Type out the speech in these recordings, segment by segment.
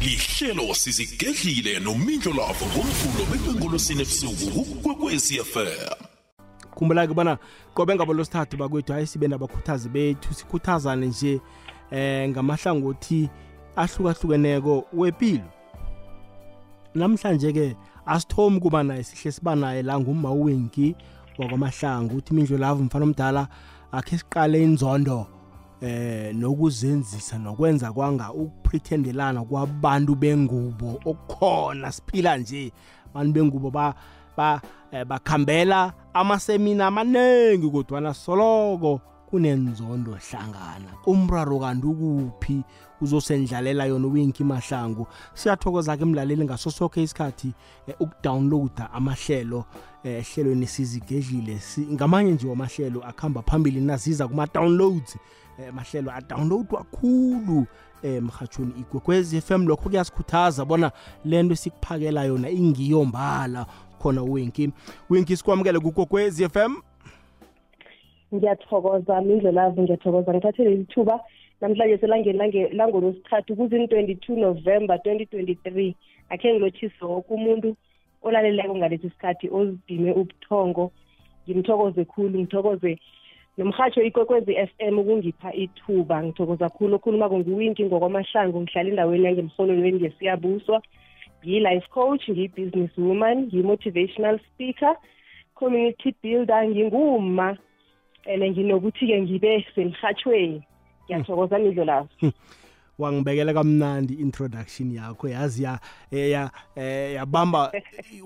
lihlelo sizigedlile nomindlo lavo ngomvulo bekwengolosini ebusuku kukwekwezi fm khumbula-ke bona qobe ngabo losithathu bakwethu hayi sibe nabakhuthazi bethu sikhuthazane nje eh ngamahlangothi ahlukahlukeneko wempilo namhlanje-ke asithomi kuba naye sihle siba naye la ngumawinki wakwamahlangu uthi mindlo lavo mfana omdala akhe siqale inzondo. Eh nokuzenzisa nokwenza kwanga ukuprethendelana kwabantu bengubo okukhona. Siphila nje. Abantu bengubo ba ba eh, bakhambela amasemina amaningi kodwana soloko kunenzondo hlangana. Umraro kanti ukuphi? Uzosendlalela yona uwinki mahlangu. Siyathokoza ke emlaleli ngaso sonke isikhathi eh, ukudownloada amahlelo eh, ehlelweni sizigedlile si, ngamanye nje wamahlelo akuhamba phambili naziza kuma-downloads. eh, mahlelo adownloadwa khulu eh mhathweni igwekwezi FM lokho kuyasikhuthaza bona lento esikuphakela yona ingiyo mbala khona winki winki sikwamukele kugogwezi FM ngiyathokoza mindlelavu ngiyathokoza. Ngithathele ithuba namhlanje selangeni langolosithathu kuzini-22 november 2023 akhe ngilotshise woke umuntu olaleleko ngalesi sikhathi ozidime ubuthongo. Ngimthokoze khulu ngithokoze nomhatsho ikwekwezi FM ukungipha ithuba. Ngithokoza khulu okhuluma-ko nguwinki ngokwamahlangu ngihlala endaweni yangemhololweni ngesiyabuswa ngiyi-life coach ngiyi-business woman ngiyi-motivational speaker community builder nginguma and nginokuthi-ke ngibe semhathweni ngiyathokoza midlo lazo wangibekela kamnandi introduction yakho yazi ya eh, ya eh, yabamba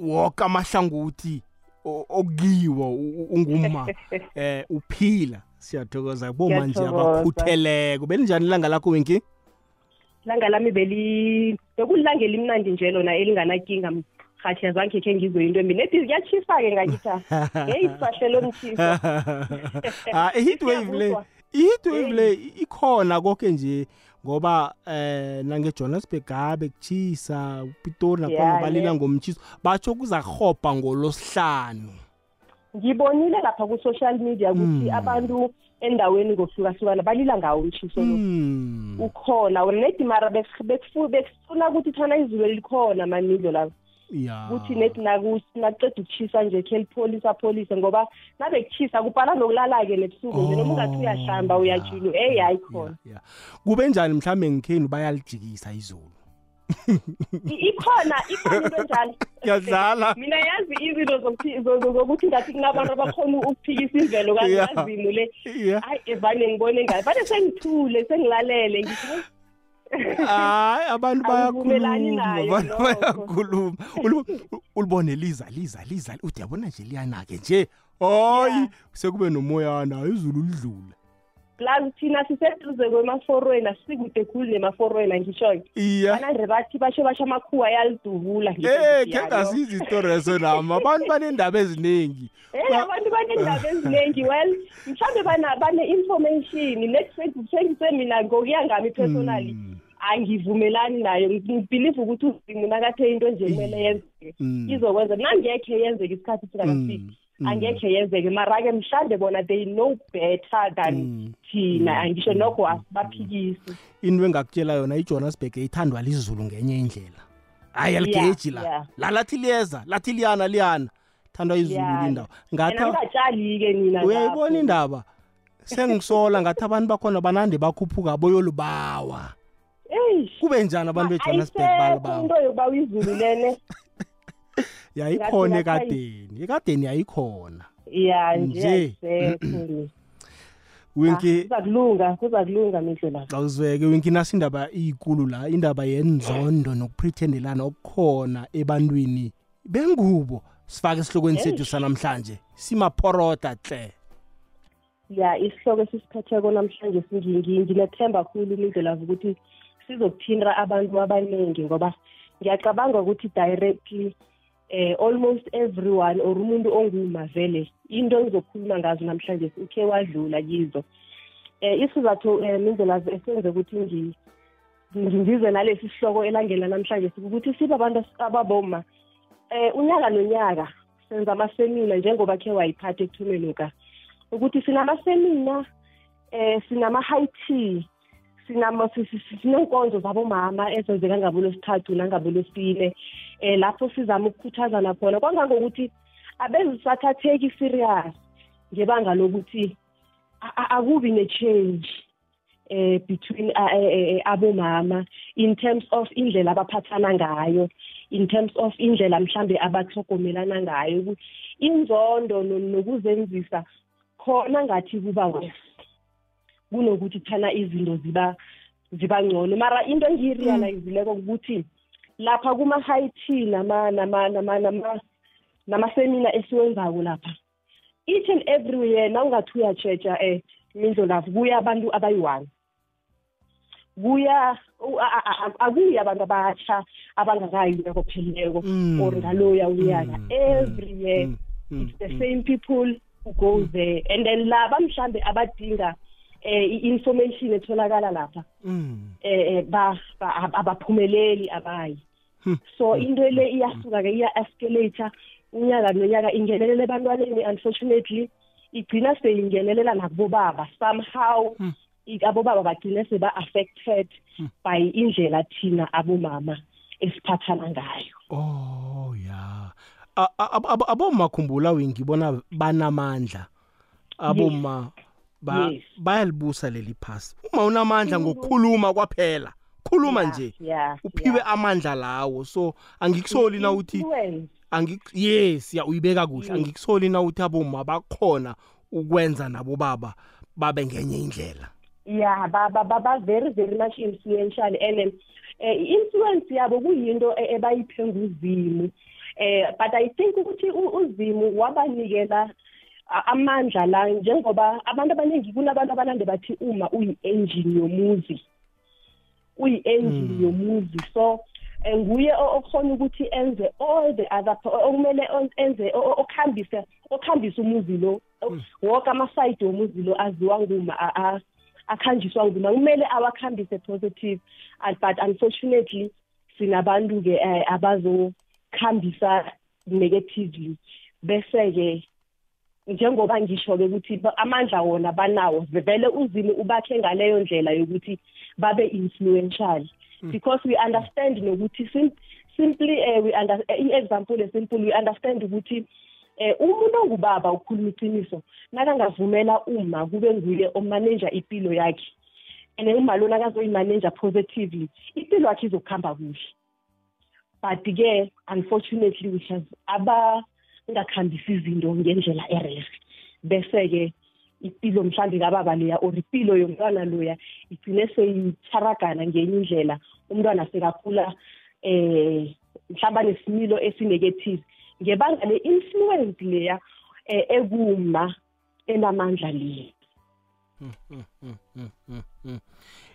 woke amahlangothi o- okukiwo u- unguma eh uphila. Siyathokoza. Boma nje Ngiyathokoza. abakhutheleko. Belinjani ilanga lakho winki ilanga lami beli bekulilanga elimnandi nje lona elinganakinga. Mhathi azange khe ngizwe into embi. Nedi kuyatshisa-ke ngakitha heyi sahlelo mtshisa ah i-heat wave le Siyabuzwa. i-heat wave le ikhona konke nje ngoba eh nange Johannesburg gabe kuchisa uPitori nakhona Yeah, balila yeah. ngomchiso batsho kuza khopha ngolosihlanu ngibonile lapha ku-social media ukuthi Mm. abantu endaweni ngohlukahlukana balila ngawo umtshiso lo Hmm. ukhona nedi mara bekufu- bekufu- bekufuna ukuthi thana izulu elikhona manidlo lapho ya. Kuthi nedi naku- nakuceda ukuchisa nje khe lipholisa pholise ngoba nabekuchisa kubhala nokulala-ke nebusuku nje noma ungathi uyahlamba Oh, uyajulu eyi hayi khona. Ya, ya. kube njani mhlambe ngikheni bayalijikisa izulu? I- ikhona ikhona into enjalo. Ngiyadlala. mina yazi izinto zokuthi- zo- zo- zokuthi ngathi kunabantu abakhona ukuphikisa imvelo Yeah. kazimu le. Ya. Hayi evane ngibone ngayo. Vane sengithule sengilalele. Ngithi hayi abantu Angivumelani bayakhuluma nayo abantu lokho. bayakhuluma Ulu- ulibone liza liza liza uthi yabona nje liyana-ke nje hayi Yeah. sekube nomoyana izulu lidlule plus thina siseduze kwemaforweni asikude khulu nemaforweni angisho-ke iya. Banande bathi basho basho amakhuwa ayalidubula Eh khe ngasiza isitori eso nami abantu banendaba eziningi Eh abantu banendaba eziningi well mhlawumbe bana bane-information next sengise mina ngokuya ngami personally Mm, angivumelani nayo. Ngibhilive ukuthi uzimu nakathe into nje kumele yenzeke mm, izokwenza. Nangekhe yenzeke isikhathi singakafiki mm, mm. Angekhe yenzeke mara-ke mhlawumbe bona they know better than Mm, thina. Mm, angisho mm, nokho mm, asibaphikisi. Into engakutshela yona ijohannesburg ithandwa lizulu ngenye indlela. Hayi aligeji la. yeah. la lathi liyeza lathi liyana liyana. Thandwa izulu Liyana. lindawo yena ngathi ngingatshali-ke mina uyayibona lapho. indaba? Sengisola ngathi abantu bakhona banande bakhuphuka boyolubawa. Eish. kube njani abantu bejohannesburg Ayisekho balibawa into yokubawa izulu lene yayikhona Ngathi lapha ekadeni. Ekadeni yayikhona. Ya nje Nje. ayisekho winki kuza kulunga kuza kulunga mindlu lapho awuzweke winki nasi indaba iyikulu la indaba yenzondo nokuprethendelana okukhona ebantwini. Bengubo sifake esihlokweni sethu sanamhlanje. Simaphorota hle ya isihloko esisiphetheko namhlanje singingi nginethemba khulu imindlelavu ukuthi sizokuthinta abantu abaningi ngoba ngiyacabanga ukuthi directly eh almost everyone or umuntu onguma vele into engizokhuluma ngazo namhlanje ukhe wadlula kizo. Eh isizathu eh, mindlelavu esenze ukuthi ngi- ngi- ngize nalesi sihloko elangela namhlanje ukuthi sibe abantu ababoma eh unyaka nonyaka senza amasemina njengoba khe wayiphatha ekuthumeni ka ukuthi sinamasemina eh sinama-high tea sinenkonzo zabomama ezenzeka ngabo lwesithathu nangabo lwesine um lapho sizama ukukhuthazana khona kwangangokuthi abezisathatheki serious ngebanga lokuthi akubi ne-change eh between abomama in terms of indlela abaphathana ngayo in terms of indlela mhlambe abathogomelana ngayo. Inzondo nokuzenzisa khona ngathi kuba wes kunokuthi thana izinto ziba ziba ngcono. Mara into engiyirealizileko ukuthi lapha kuma-hit nama nama nama nama namasemina esiwenzako lapha. Each and every year nawungathi uyatshetsha um mindlo lapho kuya abantu abayi-one. Kuya akuyi abantu abatsha abangakayi uyako phelileko Mm. or ngaloya uyaka Mm, every year mm, mm, it's the same people who go there. And then laba mhlambe abadinga eh i-information etholakala lapha eh eh, ba ba- abaphumeleli abayi. So into le iyasuka ke iya escalate unyaka nonyaka ingenelela ebantwaneni unfortunately igcina seyingenelela nakubobaba somehow Hmm. abobaba bagcine seba-affected by indlela thina abomama esiphathana ngayo Oh ya. Aboma khumbula ngibona banamandla. Aboma bayalibusa leli phasi. Uma unamandla ngokukhuluma kwaphela. Khuluma Yeah, nje. Uphiwe amandla lawo. So angikusoli na uthi angik yes ya uyibeka kuhle. Mm. Angikusoli na uthi aboma bakhona ukwenza nabo baba babe ngenye indlela. yeah ba ba ba ba very very much influential and eh influence yabo kuyinto e- ebayiphe nguzimu eh but i think ukuthi uzimu wabanikela amandla la njengoba abantu abaningi kunabantu abanande bathi uma uyi-engine yomuzi uyi-engine Mm. yomuzi. So eh, nguye o- okhona ukuthi enze all the other pa- okumele on- enze o- o- okhambise okhambise umuzi lo. Wonke amasayidi womuzi lo aziwa nguma a- a- akhanjiswa nguma. Kumele awakhambise positive and but unfortunately sinabantu-ke eh, abazokhambisa negatively. Bese-ke njengoba ngisho-ke ukuthi amandla wona banawo vele uzimu ubakhe ngaleyo ndlela yokuthi babe influential. Because we understand nokuthi sim simply uh, i-example esimple we understand ukuthi eh umuntu ongubaba ukhuluma iqiniso nakangavumela uma kube nguye omanager impilo yakhe and uma lona akazoyimanager positively impilo yakhe izokuhamba kuhle. But ke unfortunately we have abangakhambisi izinto ngendlela erest bese ke impilo mhlambe kababa leya or impilo yomntwana loya igcine seyitharagana ngenye indlela umntwana sekakhula eh mhlawumbe nesimilo esinegative. Ngebanga le-influence leya eh, ekuma enamandla leya.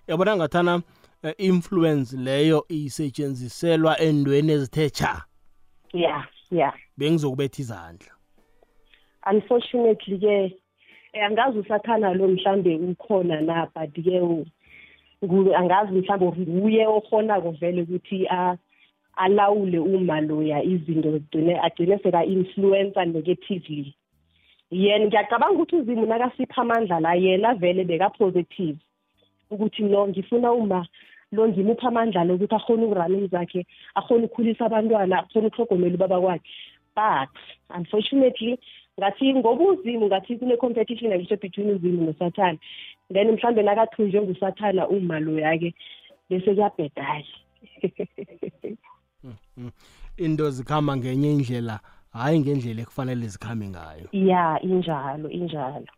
Yabona ngathana eh, influence leyo isetshenziselwa endweni ezithe cha. yeah yeah Bengizokubetha izandla. unfortunately ke eh, angazi usathana lo mhlambe ukhona na but ke u- ngu- angazi mhlambe nguye okhonako vele ukuthi a- alawule uma loya izinto gcine agcine seka-influencer negatively yena ngiyacabanga ukuthi uzimu nakasipha amandla la yena vele beka-positive ukuthi no ngifuna uma lo ngimupha amandla lo ukuthi akhone ukurana izakhe akhone ukukhulisa abantwana akhone ukuhlogomela ubaba kwakhe but unfortunately ngathi ngoba uzimu ngathi kune-competition akusho between uzimu nosathana then mhlawumbe nakathunjwe ngusathana uma loya-ke bese kuyabhedayo Into zikhama ngenye indlela, hayi ngendlela ekufanele zikhambe ngayo. ya injalo injalo.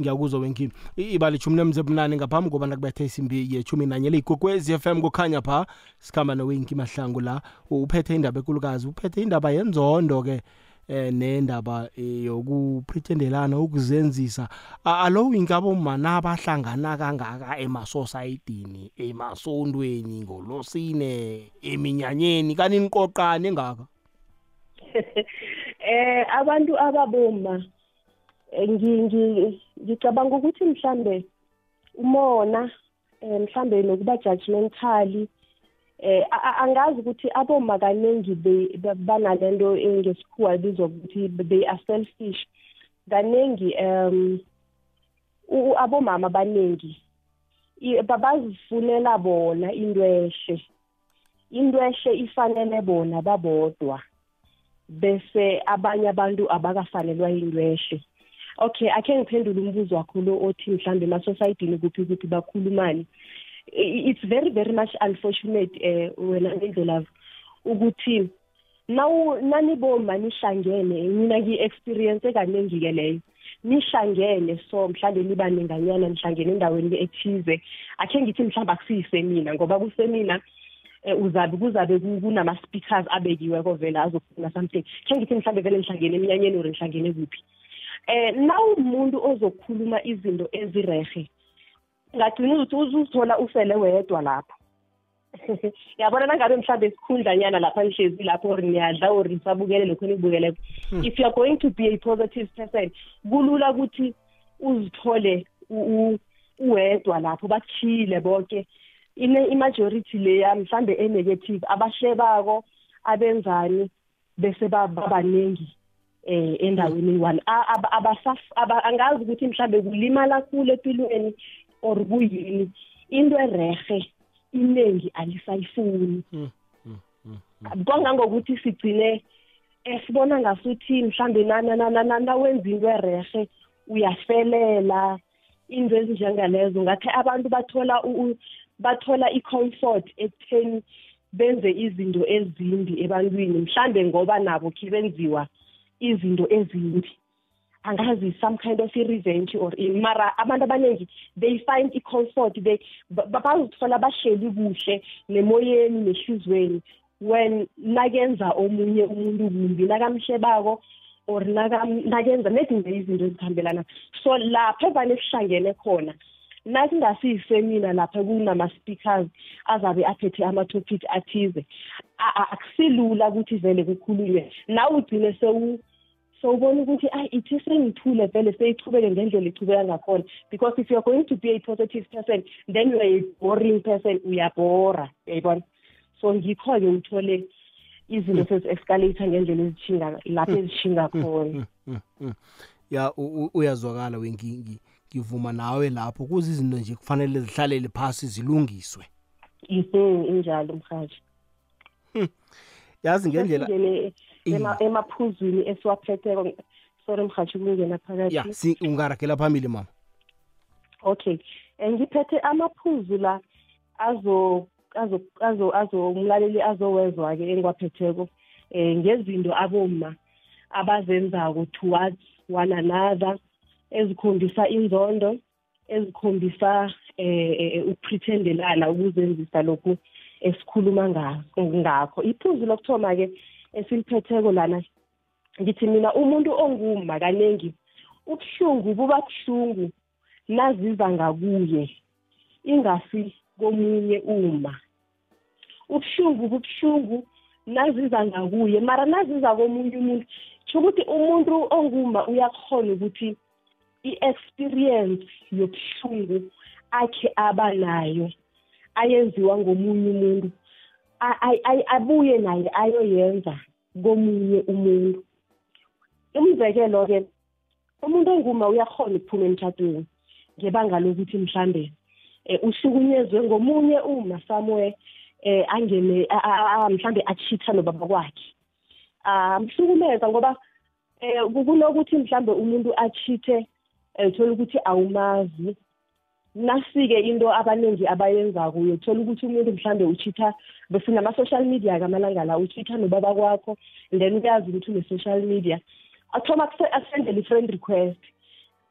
Ngiyakuzwa wenkini ibali ishumi nemzebunane ngaphambi kobana kubethe isimbi yeshumi nanye leyigogwezi FM kukhanya pha. Sikhamba nowenki mahlangu la uphethe indaba ekulukazi uphethe indaba yenzondo-ke eh nendaba eh, yokuprethendelana ukuzenzisa. A- alo ingabo mana abahlangana kangaka emasosayidini emasondweni ngolosine eminyanyeni kanini qoqane engaka eh abantu ababoma eh, ngicabanga ukuthi mhlambe umona eh mhlambe nokuba judgmentally eh a- a- angazi ukuthi aboma kaningi be- be- banalento ngesikhuwa bizwa ukuthi they are selfish. Kaningi um u- abomama abaningi i- babazifunela bona intwehle intwehle ifanele bona babodwa bese abanye abantu abakafanelwa intwehle okay akhe ngiphendule umbuzo wakho lo othi mhlambe emasosayidini kuphi kuphi bakhulumani. I- it's very very much unfortunate eh wena ngendlela ukuthi nawu naniboma nihlangene mina ngi-experience kaningi ke leyo. Nihlangene so mhlawumbe niba ninganyana nihlangene endaweni ethize. Akhe ngithi mhlawumbe akusiyisemina ngoba kusemina um uzabe kuzabe ku- kunama-speakers abekiweko vele azokhuluma something. Khe ngithi mhlawumbe vele nihlangene eminyanyeni or nihlangene kuphi. Um nawumuntu ozokhuluma izinto ezirehe ngagcina ukuthi uzuzithola usele wedwa lapho. Yabona nangabe mhlawumbe sikhundlanyana lapha nihlezi lapho or niyadla or nisabukele lokhu nikubukeleko if you are going to be a positive person kulula ukuthi uzithole uwedwa lapho bathile bonke imajority leya mhlambe enegative abahlebako abenzani bese ba- babaningi eh endaweni one abasaf- aba- angazi ukuthi mhlambe kulimala khulu empilweni or kuyini. Into erehe iningi alisayifuni. Kwangangokuthi sigcine esibona ngasuthi mhlambe na- na- na- na- nawenza into erehe uyafelela. Into ezinjengalezo ngathi abantu bathola bathola i-comfort ekutheni benze izinto ezimbi ebantwini mhlambe ngoba nabo khe benziwa izinto ezimbi. Angazi some kind of i-revenge or in mara abantu abaningi they find i-comfort they ba- ba- bazithola bahleli kuhle nemoyeni nehliziyweni when nakenza omunye umuntu kumbi nakamhlebako or nakam- nakenza nezinye izinto ezihambelana. So lapho evane sihlangene khona nakungasiyisemina lapha kunama-speakers azabe aphethe ama-topic athize a- a- akusilula ukuthi vele kukhulunywe. Nawe ugcine sewu sowubona ukuthi ayi ithi sengithule vele seyichubeke ngendlela ichubeka ngakhona. Because if you're going to be a positive person then you are a boring person. Uyabhora uyayibona? So ngikho-ke uthole izinto sezi-escalator ngendlela ezishinga lapho ezishinga khona. Ya uyazwakala we ngi- ngi- ngivuma nawe lapho. Kuze izinto nje kufanele zihlalele phasi zilungiswe. Mhm, injalo mhaji yazi ngendlela emaphuzwini esiwaphetheko sorry mhaji ukungena phakathi. Ya si ungaragela phambili mama. Okay. Ngiphethe amaphuzu la azo azo azo azomlaleli azowezwa-ke engiwaphetheko um ngezinto aboma abazenzako towards one another ezikhombisa inzondo ezikhombisa um ukuprethendelana ukuzenzisa lokhu esikhuluma ngakho iphuzu lokuthoma-ke esiliphetheko lana. Ngithi mina umuntu onguma kaningi ubuhlungu buba buhlungu naziza ngakuye ingasi komunye uma ubuhlungu bubuhlungu naziza ngakuye mara naziza komunye umuntu tsho ukuthi umuntu onguma uyakhona ukuthi i-experience yobuhlungu akhe aba nayo ayenziwa ngomunye umuntu. Abuye naye ayoyenza komunye umuntu. Umzekelo-ke umuntu onguma uyakhona ukuphuma emtshatweni ngebanga lokuthi mhlambe um uhlukunyezwe ngomunye uma somewhere um angene mhlambe achitha nobaba kwakhe. Amhlukumeza ngoba um kunokuthi mhlambe umuntu achithe uthola ukuthi awumazi. Nasike into abaningi abayenzako uyothola ukuthi umuntu mhlambe uchitha besinama-social media-ke amalanga la uchitha nobaba kwakho and then uyazi ukuthi une-social media. Athoma akusendele i-friend request.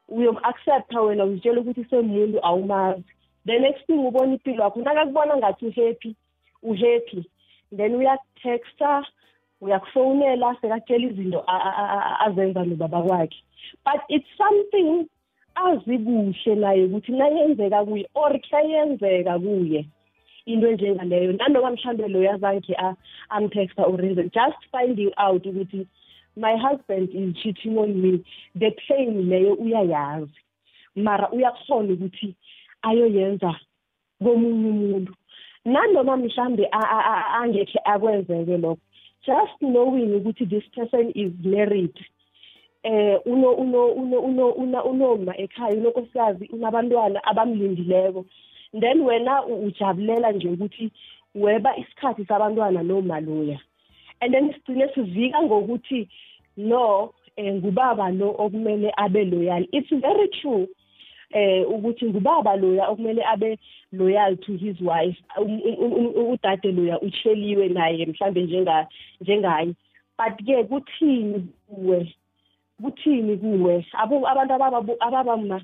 Uyomu-accepta wena uzitshela ukuthi semuntu awumazi. The next thing ubona impilo yakho. Nakakubona ngathi uhappy uhappy. Then uyakutexta uyakufowunela sekatshela izinto a- a- a- azenza nobaba kwakhe. But it's something azi kuhle naye ukuthi nayenzeka kuye or khayenzeka kuye. Into enjengaleyo nanoma mhlawumbe loyo azange amtexta or enze just finding out ukuthi my husband is cheating on me the pain leyo uyayazi. Mara uyakhona ukuthi ayoyenza komunye umuntu. Nanoma mhlambe a- a- a- angekhe akwenzeke lokho just knowing ukuthi this person is married. Eh uno uno uno uno una unoma ekhaya unokosikazi unabantwana abamlindileko. Then wena ujabulela nje ukuthi weba isikhathi sabantwana noma loya and then sigcine sivika ngokuthi no eh ngubaba lo okumele abe loyal. It's very true eh ukuthi ngubaba loya okumele abe loyal to his wife. Udade loya ucheliwe naye mhlambe njenga njengaye but ke kuthini kuwe? Kuthini kuwe? Abantu ababama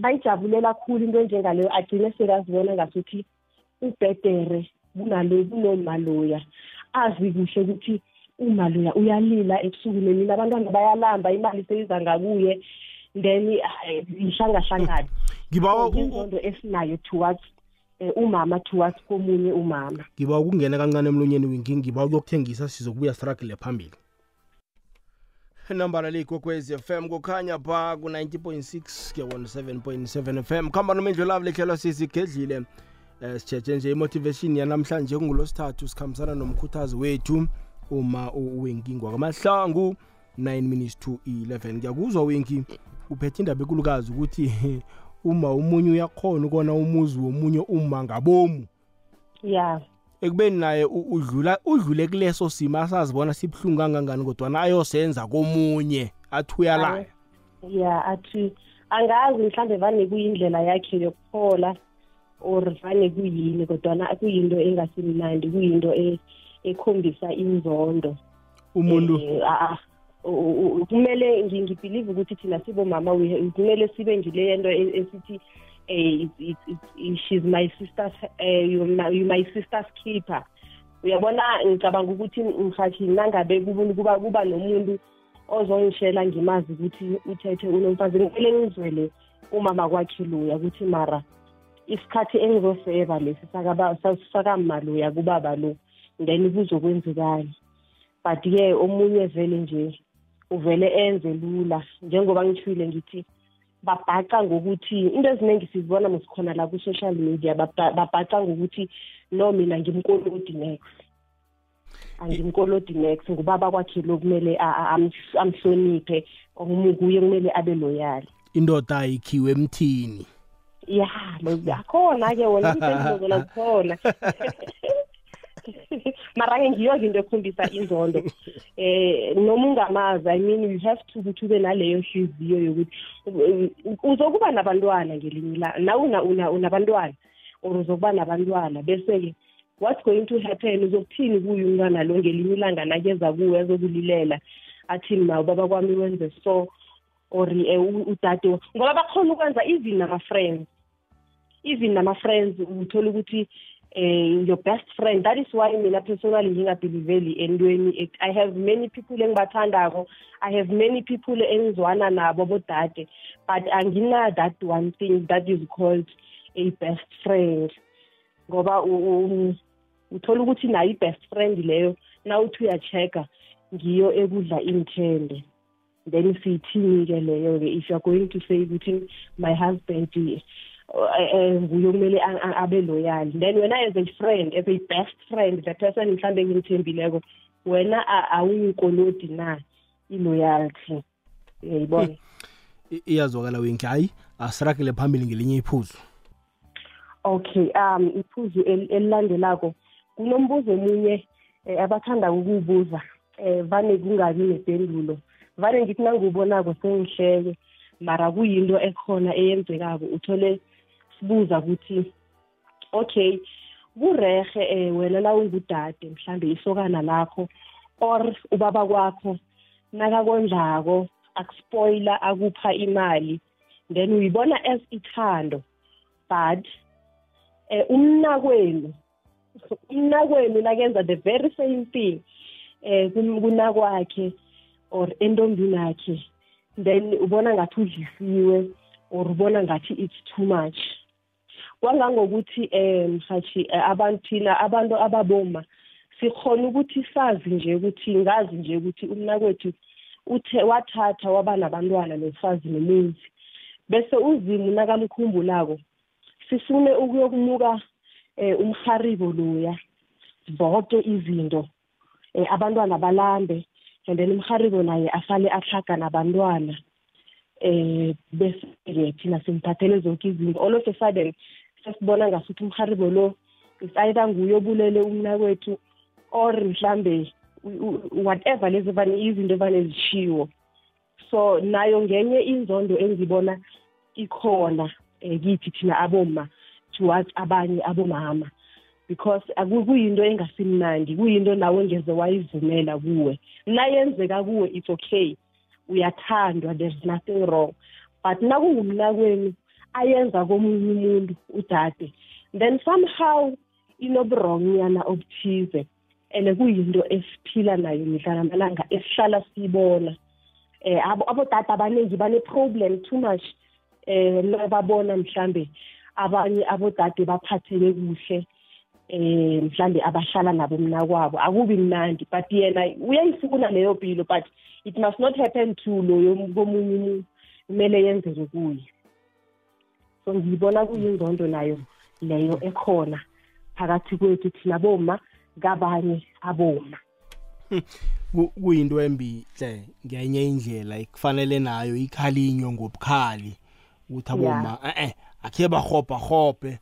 bayijabulela kakhulu into enjengaleyo agcine sekazibona ngasuthi ubhedere kunalo kunomaloya. Azi kuhle ukuthi umaloya uyalila ebusuku nemini abantwana bayalamba imali seyiza ngakuye then ihlangahlangane ngibawa inzondo esinayo towards eh, umama towards komunye umama. Ngibawa ukungena kancane emlonyeni winki ngibawa ukuyokuthengisa sizokubuya struggle phambili. Nambara le ikwekwezi fm kukhanya pha ku-90.6 ke 17.7 fm khamba nomendlo lavo lehlelwa sisigedlile um sitshetshe nje imotivation yanamhlanje kungulosithathu sikhambisana nomkhuthazi wethu uma uwenki kwakamahlangu 9 minutes to 11 ngiyakuzwa wenki uphethe indaba ekulukazi ukuthi uma umunye uyakhona ukona umuzi womunye uma ngabomu. Ya. Ekubeni naye udlula udlule kuleso simo asazibona sibuhlungu kangangani kodwana ayosenza komunye athi uyalaya ya athi angazi mhlambe vane kuyindlela yakhe yokuphola or vane kuyini kodwana kuyinto engasimnandi kuyinto e, ekhombisa inzondo. Umuntu? Eh, kumele ngibelieve ukuthi thina sibomama kumele sibe ngile nto esithi eh she's my sister's eh you my sister's keeper. Uyabona ngicabanga ukuthi mhathi nangabe kuba kuba nomuntu ozongishela ngimazi ukuthi uthethe unomfazi. Ngimele ngizwele umama kwakhe luya ukuthi mara isikhathi engizoseva lesi sakamaloya kubaba lo then kuzokwenzekani? But-ke omunye vele nje uvele enze lula. Njengoba ngithile ngithi babhaca ngokuthi into eziningi sizibona mosikhona la ku-social media babhaca ngokuthi no mina ngimkolodi next angimkolodi next ngubaba kwakhe lo kumele amhloniphe kuye kumele abe loyali indoda ayikhiwe emthini. Ya akhona-ke wona ipendulo zona zikhona mara-ke ngiyo-ke into ekhombisa inzondo. Eh noma ungamazi i mean you have to ukuthi ube naleyo hliziyo yokuthi uzokuba nabantwana ngelinye la nawe unabantwana or uzokuba nabantwana. Bese-ke what's going to happen? Uzokuthini kuye umntwana lo ngelinye ilanga nakeza kuwe ezokulilela athi ma ubaba kwami wenze so or um udade ngoba bakhona ukwenza even nama-friends even nama-friends uthola ukuthi uh, your best friend that is why mina personally ngingabhiliveli entweni. I have many people engibathandako i have many people engizwana nabo bodade. But angina that one thing that is called a best friend. Ngoba uthola ukuthi nayo i-best friend leyo nawuthi uya-check-a ngiyo ekudla imthende then siyithini-ke leyo-ke if you are going to say ukuthi my husband nguye okumele abe loyal. Then wena as a friend as a best friend the person mhlambe engimthembileko wena awuyikolodi na? I-loyalty. Uyayibona? Iyazwakala wenki. Hayi asiragele phambili ngelinye iphuzu. Okay um iphuzu elilandelako kunombuzo omunye eh, abathanda ukuwubuza eh vane kungabi nependulo. Vane ngithi nangiwubonako sengihleke mara kuyinto ekhona eyenzekako uthole sibuza ukuthi okay kurehe eh wena la ungudade mhlambe isokana lakho or ubaba kwakho nakakondlako akuspoila akupha imali then uyibona as ithando but eh umnakwenu umnakwenu nakenza the very same thing eh kunakwakhe or entombini yakhe then ubona ngathi udlisiwe or ubona ngathi it's too much. Kwangangokuthi um mhathi abantu thina abantu ababoma sikhona ukuthi sazi nje ukuthi ngazi nje ukuthi umnakwethu uthe wathatha waba nabantwana nofazi nomuzi. Bese uzimu nakamkhumbulako sifune ukuyokumuka um umharibo loya zonke izinto um abantwana balambe and then umharibo naye asale ahlaga nabantwana eh bese-ke thina simphathele zonke izinto. All of a sudden sesibona ngasuthi umharibo lo is either nguye obulele umnakwethu or mhlambe whatever lezi vane izinto evane zishiwo so nayo ngenye inzondo engibona ikhona um kithi thina aboma towards abanye abomama. Because kuyinto engasimnandi kuyinto nawe ngeze wayivumela kuwe. Nayenzeka kuwe it's okay. Uyathandwa there's nothing wrong. But nakungumnakwenu ayenza komunye umuntu udade. Then somehow inoburongnyana obuthize and kuyinto esiphila nayo mihla namalanga esihlala siyibona. Eh abodade abaningi bane-problem too much eh babona mhlambe abanye abodade baphatheke kuhle eh mhlambe abahlala nabo mna kwabo. Akubi mnandi but yena uyayifuna leyo mpilo but it must not happen to loyo komunye umuntu. Kumele yenzeke kuye. So ngiyibona kuyinzondo nayo leyo ekhona phakathi kwethu thina boma kabanye aboma kuyinto embi hle ngenye indlela ikufanele nayo ikhalinywe ngobukhali ukuthi aboma eh eh akhe bahopha hophe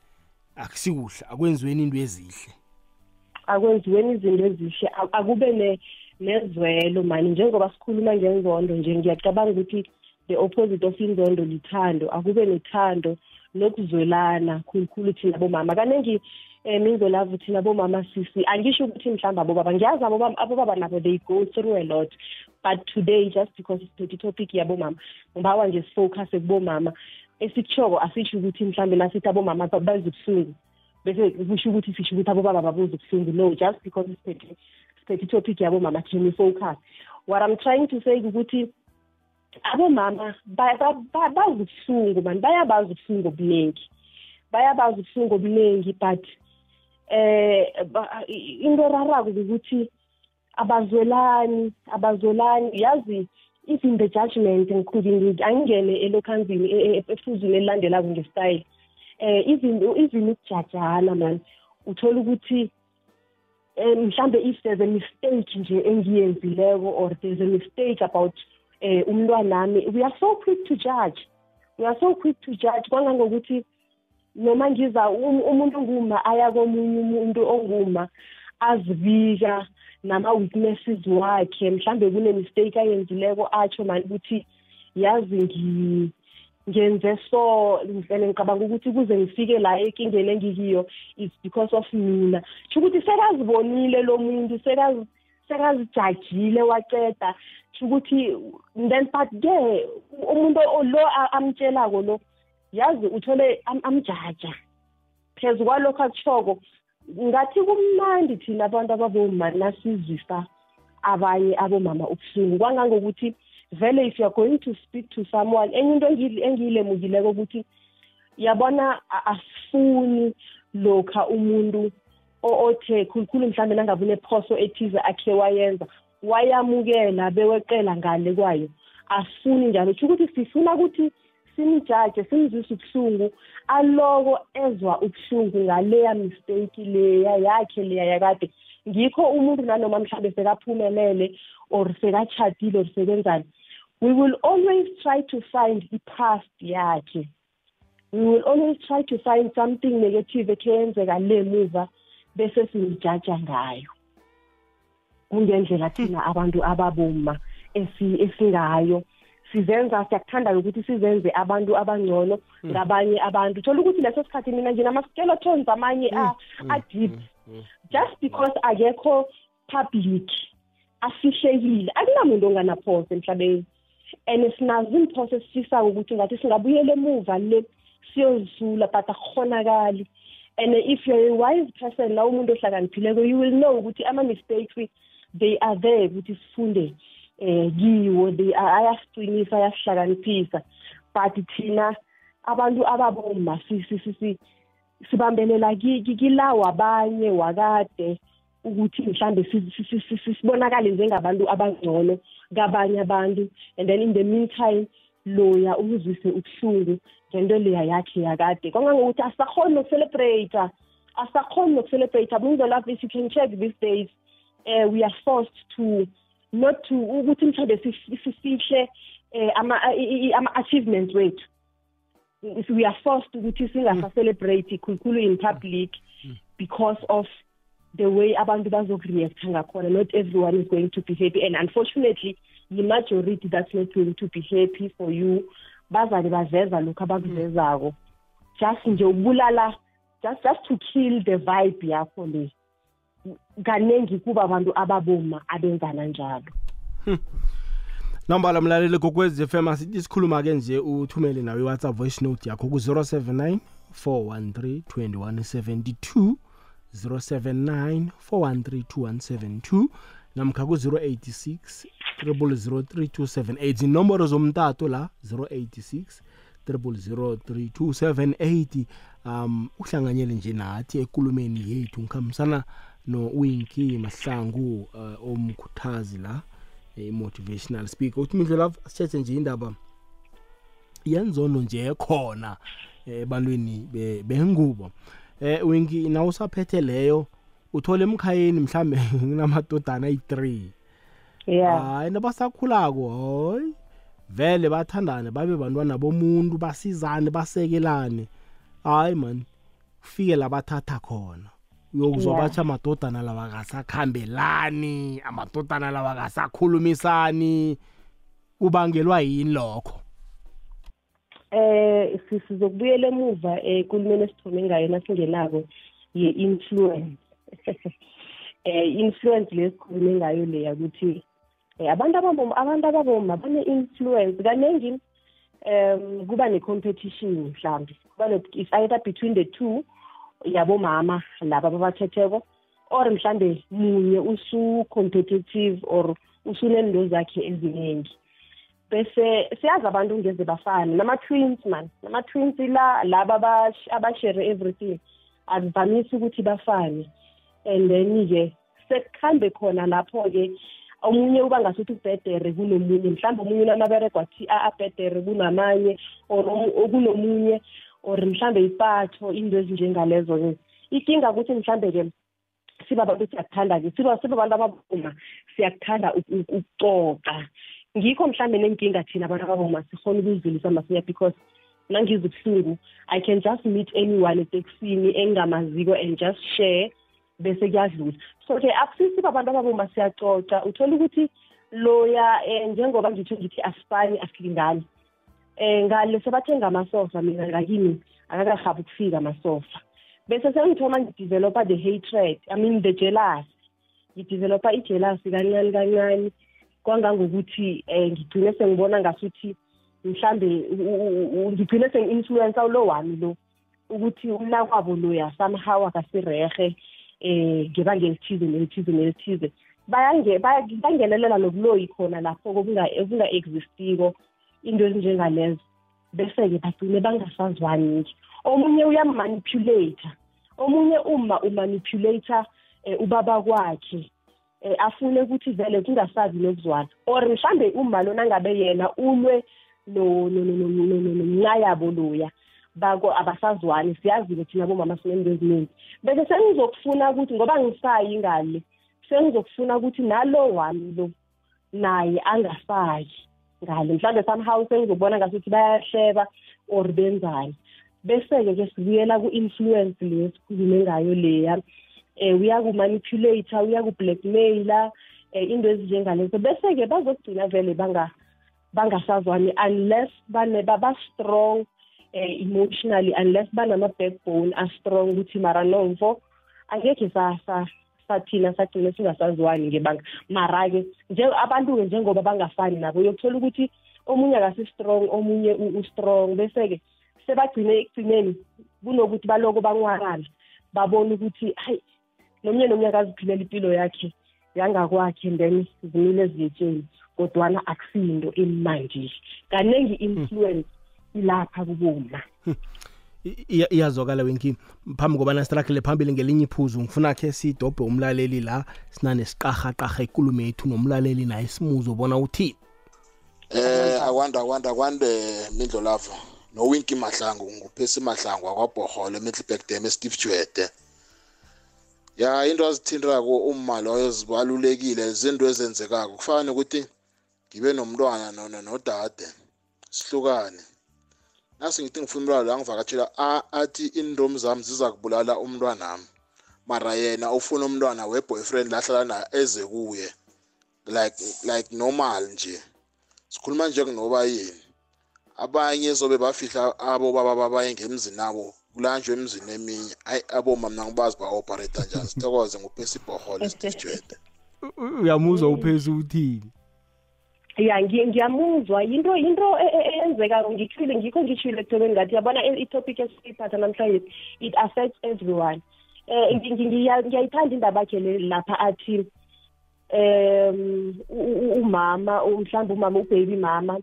akusikuhle akwenziweni into ezihle. Akwenziweni izinto ezihle akube ne nezwelo mani. Njengoba sikhuluma ngenzondo nje ngiyacabanga ukuthi the opposite of inzondo lithando. Akube nethando nokuzwelana khulukhulu thina bomama. Kaningi um ingolavu thina bomama sisi. Angisho ukuthi mhlawumbe abobaba ngiyazi abobaba nabo they go through a lot. But today just because siphethe itopic yabomama ngibawa nje sifocuse kubomama. Esikushoko asisho ukuthi mhlawumbe nasithi abomama bazwe ubuhlungu bese kusho ukuthi sisho ukuthi abobaba babuze ubuhlungu no just because siphethe siphethe itopic yabomama can we focus. What i'm trying to say ukuthi abomama bazi ubuhlungu mani bayabazi ubuhlungu obuningi. Bayabazi ubuhlungu obuningi but eh into erarako ukuthi abazwelani abazwelani. Yazi even the judgment angingene elokhanzini e, e, efuzini elilandelako ngesitayile eh even even ukujajana man uthola ukuthi um mhlambe if there's a mistake nje engiyenzileko or there's a mistake about eh umntwanami. We are so quick to judge. We are so quick to judge. Kwangangokuthi noma ngiza um, umuntu nguma aya komunye umuntu onguma azibika nama-weaknesses wakhe. Mhlambe kune-mistake ayenzileko atsho mani ukuthi yazi ngenze so. And ngicabanga ukuthi kuze ngifike la enkingeni engikiyo is because of mina. Sho ukuthi sekazibonile lo muntu sekazijajile waceda sho ukuthi then but ke umuntu lo amtshelako lo yazi uthole amjaja. Phezu kwalokho akushoko ngathi kumnandi thina abantu ababoma nasizisa abanye abomama ubuhlungu. Kwangangokuthi vele if you're going to speak to someone enye into engiyilemukileko ukuthi yabona asifuni lokha umuntu othe khulukhulu mhlawumbe nangabe unephoso ethize akhe wayenza wayamukela beweqela ngale kwayo. Asifuni njalo tsho ukuthi sifuna ukuthi simjaje simzwise ubuhlungu aloko ezwa ubuhlungu ngaleya mistake leya yakhe leya yakade. Ngikho umuntu nanoma mhlawumbe sekaphumelele or sekachadile or sekenzani we will always try to find i-past yakhe. We will always try to find something negative ekhe yenzeka le muva. Bese simjaja ngayo. Kungendlela thina abantu ababoma esingayo. Sizenza siyakuthanda ukuthi sizenze abantu abangcono mm. ngabanye abantu. Thola ukuthi leso sikhathi mina nginama-skeletons amanye mm. Mm. a-deep. Just because akekho public afihlekile akunamuntu onganaphose emhlabeni. And sinazo imphoso esifisako ukuthi ngathi singabuyela emuva le siyozisula but akukhonakali and if you're a wise person la umuntu ohlakaniphileko you will know ukuthi ama-mistakes they are there ukuthi sifunde eh kiwo. They ayasiqinisa ayasihlakaniphisa. But thina abantu ababoma sibambelela kilawo abanye wakade ukuthi mhlambe sibonakale njengabantu abangcono kabanye abantu. And then in the meantime loya umzwise ubuhlungu ngento leya yakhe yakade. Kwangangokuthi asakhoni nokucelebrate asakhoni nokucelebrate bunzo lapho if you can check these days uh, we are forced to not to ukuthi mhlawumbe sif- sifihle eh, ama i- i- ama achievements wethu. We are forced ukuthi singasa celebrate khulukhulu in public because of the way abantu bazokureact ngakhona. Not everyone is going to be happy and unfortunately the majority that's not going to be happy for you. Bazale baveza lokhu abakuvezako just nje ukubulala just just to kill the vibe yakho le. Kaningi kuba abantu ababoma abenzana njalo. Nambala mlaleli kokwez FM asithi sikhuluma ke nje uthumele nawe iWhatsApp voice note yakho ku 079 413 2172 079 413 2172 namkha ku 086 003278 inomboro zomtato la 086 003278 um uhlanganyele nje nathi ekulumeni yethu ngikhambisana no-winki mahlangu uh, omkhuthazi la i-motivational speaker. Uthi mindlo love sithethe nje indaba yenzondo nje ekhona eh, ebantwini be- bengubo. Eh winki na usaphethe leyo uthole emkhayeni mhlambe kunamadodana ayi-3 yeah. Hayi nabasakhulako hoyi vele bathandane babe bantwana bomuntu basizane basekelane. Hayi man ufike la bathatha khona. Uyokuzwa Yeah. batsho amadodana lawa kasakhambelani amadodana lawa kasakhulumisani kubangelwa yini lokho? Eh si- sizokubuyela emuva ekulumeni esithome ngayo nasingenako ye-influence eh influence lesikhulume ngayo leya ukuthi eh, abantu ababoma abantu ababoma bane-influence. Kaningi um kuba ne-competition mhlawumbe kuba ne- it's either between the two yabomama laba ababathetheko or mhlambe munye usu-competitive or usunento zakhe eziningi. Bese siyazi abantu ngeze bafana. Nama-twins man. Nama-twins la laba abash- abashere everything akuvamisi ukuthi bafane. And then-ke sekukhambe khona lapho-ke omunye uba ngasuthi ubhedere kunomunye mhlawumbe omunye unamaberego athi abhedere kunamanye or omu- kunomunye or mhlambe ipatho into ezinjengalezo-ke. Inkinga ukuthi mhlambe-ke siba abantu siyakuthanda-ke siba siba abantu ababoma siyakuthanda uku- uku- ukucoca. Ngikho mhlambe nenkinga thina abantu ababoma sikhona ukuzidlulisa masinya because nangiza ubuhlungu i can just meet anyone etekisini engingamaziko and just share bese kuyadlula so-ke akusisi abantu ababoma siyacoca uthola ukuthi loya um njengoba ngitho ngithi asifani asilingani um ngale sebathenga amasofa mina ngakini akakahabi ukufika amasofa. Bese sengithoma ngidevelopa the hatred i mean the jealousy ngidevelopa ijealousy kancane kancane. Kwangangokuthi um ngigcine sengibona ngasuthi mhlambe ngigcine sengi-influencer lo wami lo. Ukuthi umnakwabo loya somehow akasirehe um ngebanga elithize nelithize nelithize bayange- baya- bangenelela nobuloyi khona lapho okunga-existiko into ezinjengalezo bese-ke bagcine bangasazwani-ke omunye uyamanipulata omunye uma umanipulata um ubaba kwakhe um afune ukuthi vele kungasabi nokuzwana or mhlambe uma lona ngabe yena ulwe no- no- no- no- no- no- no- nomncayabo loya bako abasazwani siyazi-ke thina bomama sinento eziningi. Bese sengizokufuna ukuthi ngoba ngisayi ngale sengizokufuna ukuthi nalo wami lo naye angasayi ngale. Mhlawumbe somehow sengizobona ngasuthi bayahleba or benzani. Bese-ke ke sibuyela ku-influence le sikhulume ngayo leya um uyakumanipulata uyaku-blackmaila um into ezinjengalezo bese-ke bazokugcina vele banga bangasazwani unless bane baba-strong um emotionally unless banama-backbone a-strong ukuthi mara nomfo angekhe sa- sa- sathina sagcine singasazwani ngebanga. Mara-ke nje- abantu-ke njengoba bangafani nabo uyokuthola ukuthi omunye akasi-strong omunye u- u-strong. Bese-ke sebagcine ekugcineni kunokuthi baloko banwarana babone ukuthi hayi nomunye nomunye akaziphilela impilo yakhe yangakwakhe and then zimile eziyetsheni kodwana akusiyinto emnandi kaningi influence ilapha iya- iyazwakala wenki phambi kobana sirakele phambili ngelinye iphuzu ngifuna khe sidobhe umlaleli la sinanesiqarhaqarha ikulumo yethu nomlaleli naye simuzo bona uthini? Eh akwanda akwanda kwande mindlo lavo nowinki mahlangu nguphesi mahlangu akwabhoholo eMiddelburg Dam eSteve Jwede. Ya into azithintako uma loyo zibalulekile zinto ezenzekako. Kufana ukuthi ngibe nomntwana nodade. Sihlukane. Nasi ngithi ngifuna umntwana la ngivakatshela athi iindomi zami ziza kubulala umntwanami mara yena ufuna umntwana we-boyfriend lahlala naye eze kuye. Like like normal nje. Sikhuluma njengenoba yini? Abanye zobe bafihla abo baba babaye ngemzini abo kulanjwe emzini eminye. Hayi aboma mina ngibazi ba-operata njani. Sithokoze nguphesi ibhohole stijwede uyamuzwa uphesi uthini? Ya ngiyamuzwa. Yinto yinto eyenzekako. Ngithile ngikho ngithile ekutobeni ngathi yabona i-topic esiyiphatha namhlanje it affects everyone. Um ngiyayithanda indaba yakhe lapha athi um umama mhlawumbe umama ubaby mama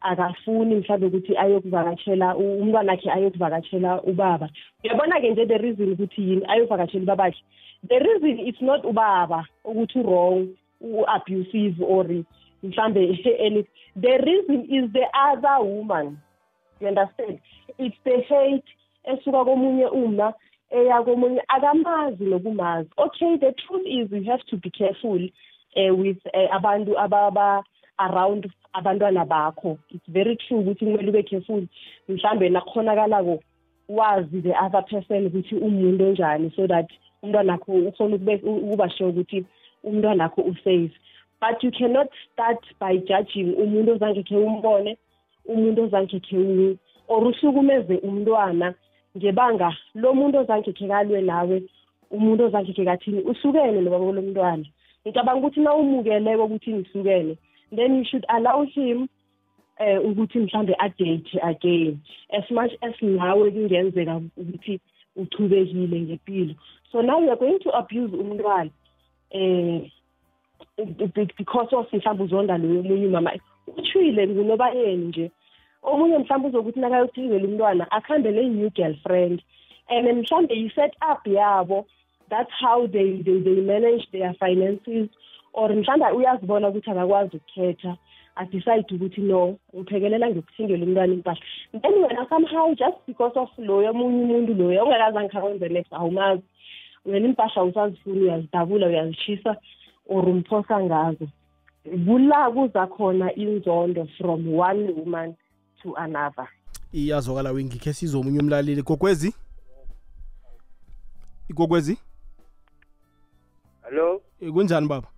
akafuni mhlawumbe ukuthi ayokuvakatshela umntwana wakhe ayokuvakatshela ubaba. Uyabona-ke nje the reason ukuthi yini ayokuvakatshela ubabakhe? The reason it's not ubaba ukuthi u-wrong u-abusive or mhlambe and the reason is the other woman. You understand? It's the hate esuka komunye uma eya komunye akamazi nokumazi. Okay the truth is we have to be careful uh, with uh, abantu ababa around abantwana bakho. It's very true ukuthi kumele ube careful. Mhlambe nakukhonakalako wazi the other person ukuthi umuntu onjani so that umntwanakho ukhona ukuba sure ukuthi umntwanakho usafe. But you cannot start by judging umuntu ozange khe umbone umuntu ozange khe or uhlukumeze umntwana ngebanga lo muntu ozange khe kalwe nawe umuntu ozange khe kathini uhlukene nobaba lomntwana ngicabanga ukuthi na umukeleko ukuthi ngihlukene then you should allow him eh ukuthi mhlambe adate again. As much as nawe kungenzeka ukuthi uchubekile ngempilo. So now you're going to abuse umntwana eh because of mhlawumbe uzonda loyo omunye umama uthwile ngunoba yeni nje. Omunye mhlawumbe uzokuthi nakayothikela umntwana akuhambe ne-new girlfriend. And mhlawumbe yi-set up yabo that's how they, they, they manage their finances. Or mhlawumbe uyazibona ukuthi akakwazi ukukhetha adecide ukuthi no ngiphekelela ngikuthingela umntwana impahla. Then wena somehow just because of loyo omunye umuntu loyo ongakazange khakwenze next awumazi. Wena impahla usazifuna uyazidabula uyazishisa or umphosa ngazo. Kula kuza khona inzondo from one woman to another. Iyazwakala wengikhe sizomunye umlaleli. Kokwezi ikokwezi hallo kunjani baba?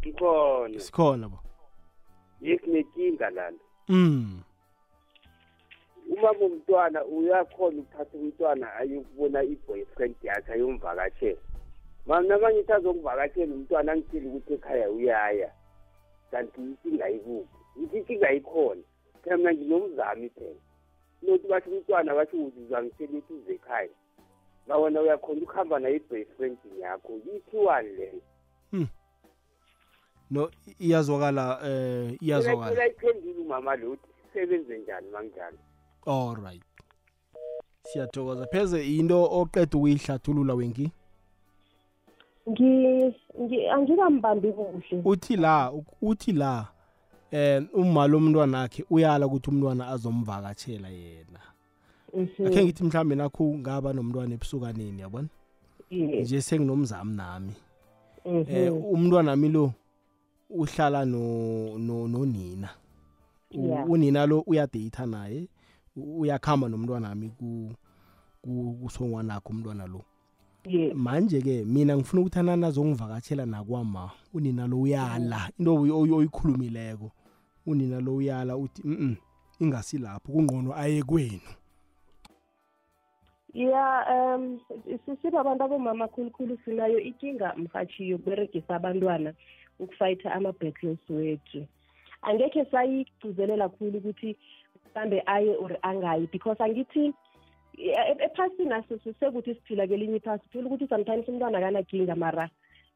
Ngikhona. Sikhona ba yesinenkinga lana. Mm uma umntwana uyakhona ukuthatha umntwana ayokubona i-boyfriend yakhe ayomvakashela mana ngithi azokuvakashela umntwana angitsheli ukuthi ekhaya uyaya. Kanti inkinga ikuphi ngithi inkinga ikhona phela mina nginomzami phela nokuthi bathi umntwana bathi uzangitshela ukuthi uze ekhaya. Ngawona uyakhona ukuhamba nayo i-boyfriend yakho. Yithiwani leyo no iyazwakala eh iyazwakala. Iphendile umama lo uthi sebenze njani manginjalo all right. Siyathokoza. Pheze into oqeda ukuyihlathulula wengi angikambambi kuhle. Uthi la uthi la eh uma lo mntwana wakhe uyala ukuthi umntwana azomvakatshela yena. Akhe ngithi mhlambe nakho ngaba nomntwana ebusukaneni yabona? Nje senginomzami nami. Eh umntwana nami lo uhlala no no nonina. Unina lo uyadate naye uyakhamba nomntwana nami ku kusongwanakho umntwana lo. Manje ke mina ngifuna ukuthi anani azongivakatshela nakwama unina lo uyala. Into oyikhulumileko. Unina lo uyala uthi mm ingasilapho kungqono aye kwenu. Ya um sisiba abantu abomama khulukhulu sinayo inkinga mhathi yokuberegisa abantwana ukufayitha ama-battles wethu. Angekhe sayigcizelela khulu ukuthi mhlambe aye or angayi because angithi ephasini aso sekuthi siphila kelinye iphasi phela ukuthi sometimes umntwana akanaginga mara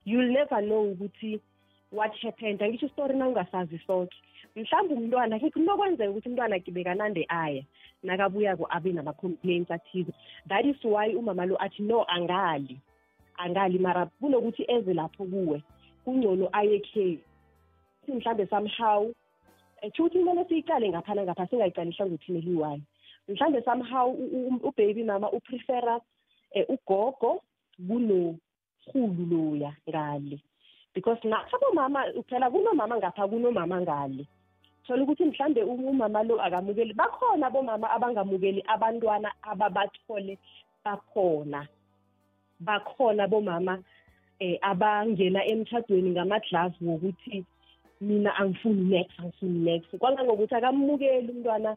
you'll never know ukuthi what happened. Angisho isitori na ungasazi sonke. Mhlawumbe umntwana kunokwenzeka ukuthi umntwana bekanande aya nakabuyako abe nama-complaints athize. That is why umama lo athi no angali. Angali mara kunokuthi eze lapho kuwe kungcono aye khe mhlawumbe somehow tsho ukuthi kumele siyiqale ngaphana ngapha singayiqali ihlangothini eliyi-one mhlawumbe somehow ubaby mama uprefera um ugogo kuno khulu loya ngale. Because nathi abomama phela kunomama ngapha kunomama ngale. Thola ukuthi mhlambe umama lo akamukeli bakhona abomama abangamukeli abantwana ababathole bakhona. Bakhona bomama eh abangena emtchadweni ngamadlavu wokuthi mina angifuni next angifuni next. Kwangangokuthi akamukeli umntwana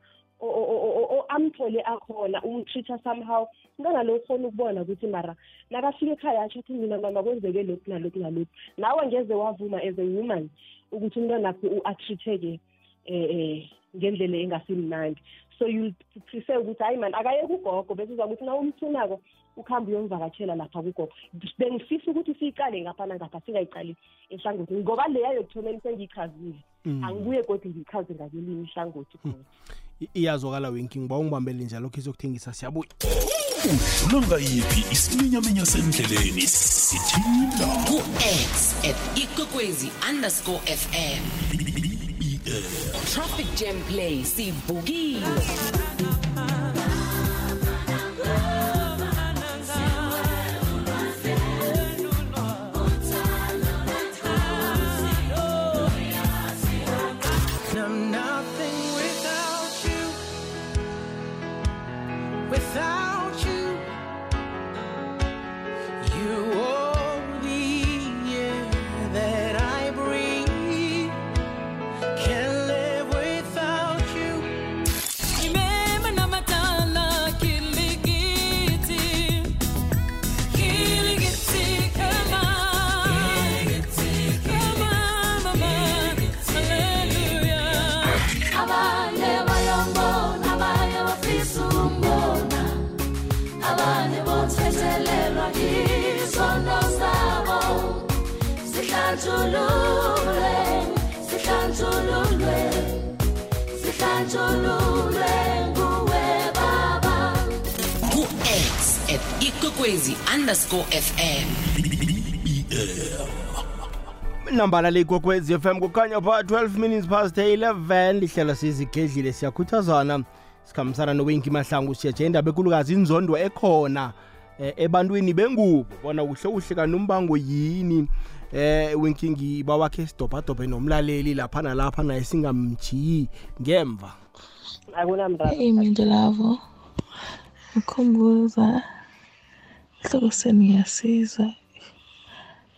amthole akhona umtreat-a somehow. Ngangalokhu khona ukubona ukuthi mara nakafika ekhaya asho athi mina mama kwenzeke lokhu nalokhu nalokhu. Nawe ngeze wavuma as a woman ukuthi umntwanakho u-atreat-eke um ngendlela engasimnandi. So you prefer ukuthi hayi mani akayeke ugogo bese uza ukuthi na umthunako ukuhambe uyomvakatshela lapha kugogo bengifisa ukuthi siyiqale ngapha nangapha singayiqali ehlangothini ngoba leya yokuthomeni sengiyichazile Mm. angibuye kodwa ngiyichaze ngakelinye ihlangothi khona. Iyazwakala winki ngiba ungibambele njalo khe sokuthengisa siyabuya. Udlula ngayiphi isiminyaminya sendleleni? Sithinda ku-x at ikwekwezi underscore fm traffic jam play sivukile ikwekwezi underscore fm nambala leyigogwezi FM kukhanya pha 12 minutes past 11 lihlela sizigedlile siyakhuthazana. Sikhambisana nowinki mahlangu siyatshe indaba ekulukazi inzondo ekhona eh, ebantwini bengubo. Bona kuhle kuhle kanombango yini? Eh winki ngiba wakhe sidobhadobhe nomlaleli lapha nalapha naye singamjiyi ngemva. Akunamraro. Hey Mindlavo, ukhumbuza ihloko seni ngiyasizwa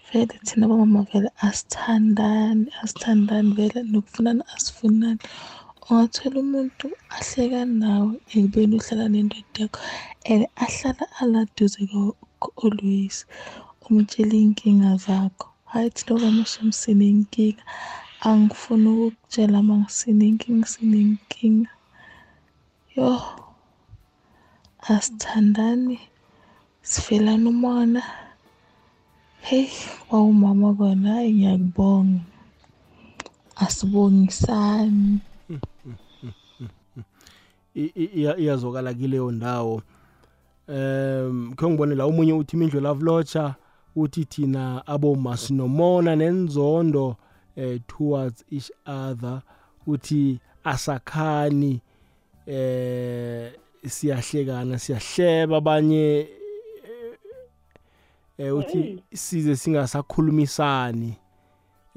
vele thina bomama vele asithandani asithandani vele nokufunana asifunani. Ungathola umuntu ahleka nawe ekubeni uhlala nendoda yakho and ahlala aladuze kwakho always umtshela iy'nkinga zakho. Hhayi thina bomama somsinenkinga angifuni ukukutshela uma ngisinenkinga sinenkinga yo asithandani. Sifelana umona. Heyi wawumama kona hayi ngiyakubonga. Asibongisani. I- i- iya- iyazwakala kileyo ndawo. Um khe ngibone la omunye uthi imindlu lavlocha uthi thina aboma sinomona nenzondo eh, towards each other uthi asakhani eh siyahlekana siyahleba abanye eh, eh uthi size singasakhulumisani.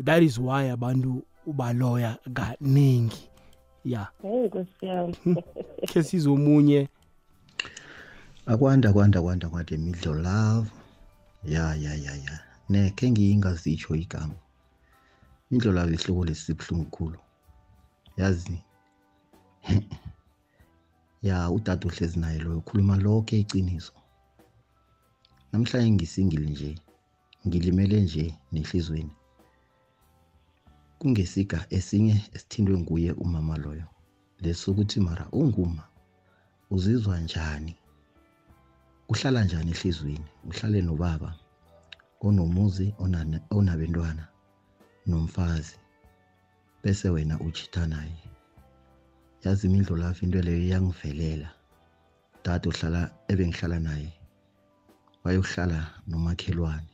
That is why abantu ubaloya kaningi. Ya. Heyi nkosi yami. Khe sizomunye akwanda kwanda kwanda kwanda midlo love ya ya ya ya. Nekhe ngiyingazitsho igama. Midlo love ihloko lesibuhlungu khulu. Yazi? Ya udade uhlezi naye loyo ukhuluma lonke iciniso namhlanje ngisingile nje ngilimele nje nehlizweni. Kungesiga esinye esithindwe nguye umama loyo. Lesokuthi mara unguma uzizwa njani? Uhlala njani ehlizweni? Uhlale nobaba onomuzi onabentwana nomfazi bese wena uchitha naye. Yazi imindlo lapho into leyo iyangivelela. Dade uhlala ebengihlala naye. Wayohlala nomakhelwane.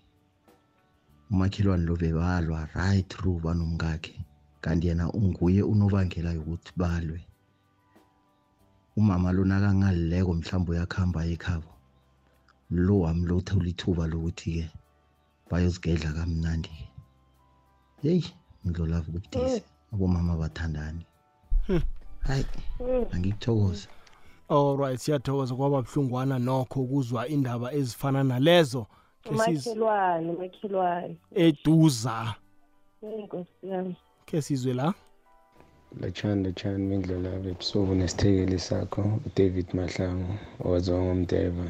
Umakhelwane lo bebalwa right through banomkakhe kanti yena unguye unobangela yokuthi balwe. Umama lo nakangalileko mhlawumbe uyakuhamba ekhabo lo wami lo uthola ithuba lokuthi-ke bayozigedla kamnandi heyi ndlolavu kubudisi abomama bathandani. Hmm. hayi angikuthokoza alright siyathokoza kwaba buhlungwana nokho ukuzwa indaba ezifana nalezo Ke siz- umakhelwane umakhelwane. Eduza. Inkosi yami. Ke sizwe la? Lotshani lotshani mindlela ebusuku nesithekeli sakho udavid mahlangu owaziwa ngomdeva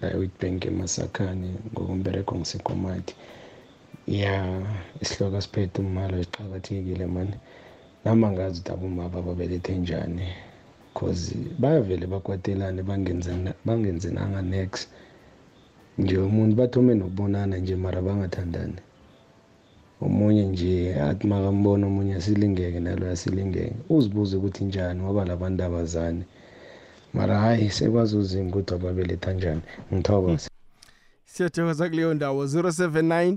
la ewitbank emasakhane ngokumbereko ngisekomati ya isihloko siphethe umalo siqakathekile mani nami angazi ukuthi abomaba babelethe njani? Cause bayavele bakwatelane bangenzena- bangenzenanga nex nje umuntu bathome nokubonana nje mara bangathandani. Omunye nje athi makambona omunye asilingeke nalo asilingeke. Uzibuze ukuthi njani ngoba labantu abazani mara hayi sekwazi uzima ukuthi ababeletha njani. Ngithokoza siyathokoza kuleyo ndawo 079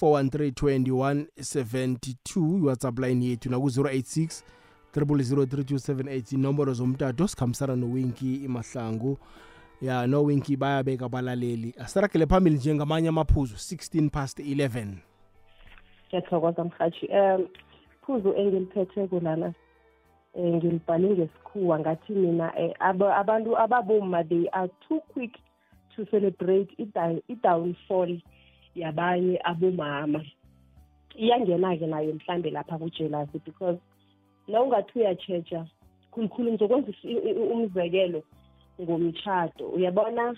413 2172 iwhatsapp line yethu naku-086 3003278 inomboro zomtato sikhambisana nowinki imahlangu ya nowinki bayabeka abalaleli. Asiragele phambili njengamanye amaphuzu 16 past 11 ngiyathokoza mhathi um phuzu engiliphetheko lana um ngilibhale ngesikhuwa ngathi mina um abantu ababoma they are too quick to celebrate i-down- i-downfall yabanye abomama. Iyangena-ke nayo mhlambe lapha kujelasi because la ungathi uyatsheja khulukhulu ngizokwenza isi- i- i- umzekelo ngomtshato uyabona?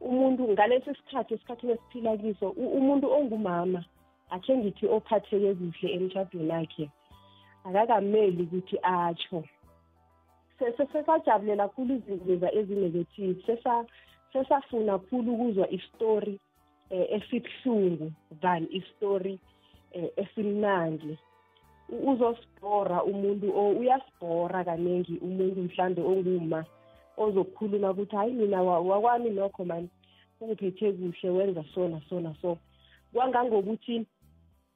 Umuntu ngalesi sikhathi esikhathini esiphila kiso u- umuntu ongumama akhe ngithi ophatheke kuhle emtshadweni wakhe. Akakameli ukuthi atsho Se- se- sesajabulela khulu izinto leza ezinegative. Sesa- sesafuna khulu ukuzwa isitori um esibuhlungu than isitori um esimnandi. U- uzosibhora umuntu o uyasibhora kaningi umuntu mhlambe onguma ozokukhuluma ukuthi hayi mina wa- wakwami nokho mani ungiphethe kuhle wenza so na so. Na so kwangangokuthi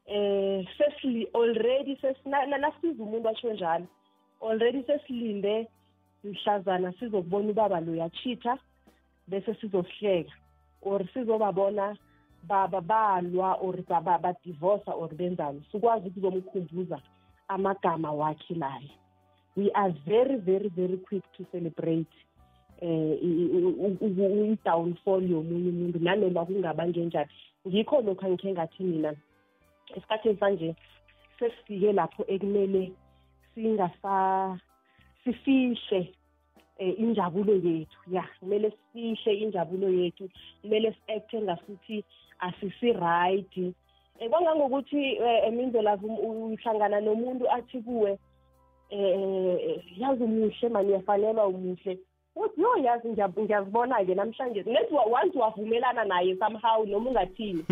eh sesili already sesina- na- nasiza umuntu atsho njalo already sesilinde mhlazana sizokubona ubaba lo yachitha bese sizosihleka or sizobabona baba balwa or ba- ba- badivorsa or benzani sikwazi ukuzomkhumbuza amagama wakhe layo we are very very very quick to celebrate eh i- i- u- u- i-downfall yomunye umuntu nanoma kungaba ngenjani ngikho lokhu angikhe ngathi mina esikhathini sanje sesifike lapho ekumele singasa sifihle eh, injabulo yethu. Ya kumele sifihle injabulo yethu kumele si-acte ngasuthi asisi-right um kwangangokuthi um mindlelavu uhlangana nomuntu athi kuwe eh yazi umuhle mani uyafanelwa umuhle. Uthi yo yazi ngiyab- ngiyazibona-ke namhlanje. Nethi wa- once wavumelana naye somehow noma ungathini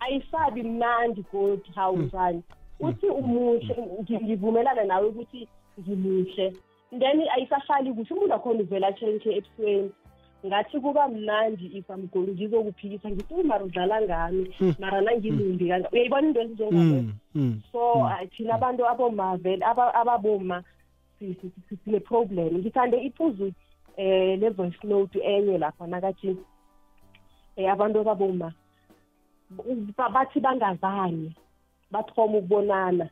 ayisabi mnandi godi hawu njani uthi umuhle ngi- ngivumelana nawe ukuthi ngimuhle. Then ayisahlali kuhle umuntu akhona uvela tshentshe ebusweni ngathi kuba mnandi if amgoli ngizokuphikisa ngithi "Uyi, mara udlala ngami mara nangilumbi kanga uyayibona into ezinjengazo Mm, mm. so uh, thina abantu aboma vele aba- ababoma si- si- si- sine-problem ngithande iphuzu eh le-voice note enye lapha nakathi eh abantu ababoma ba- bathi bangazani bathoma ukubonana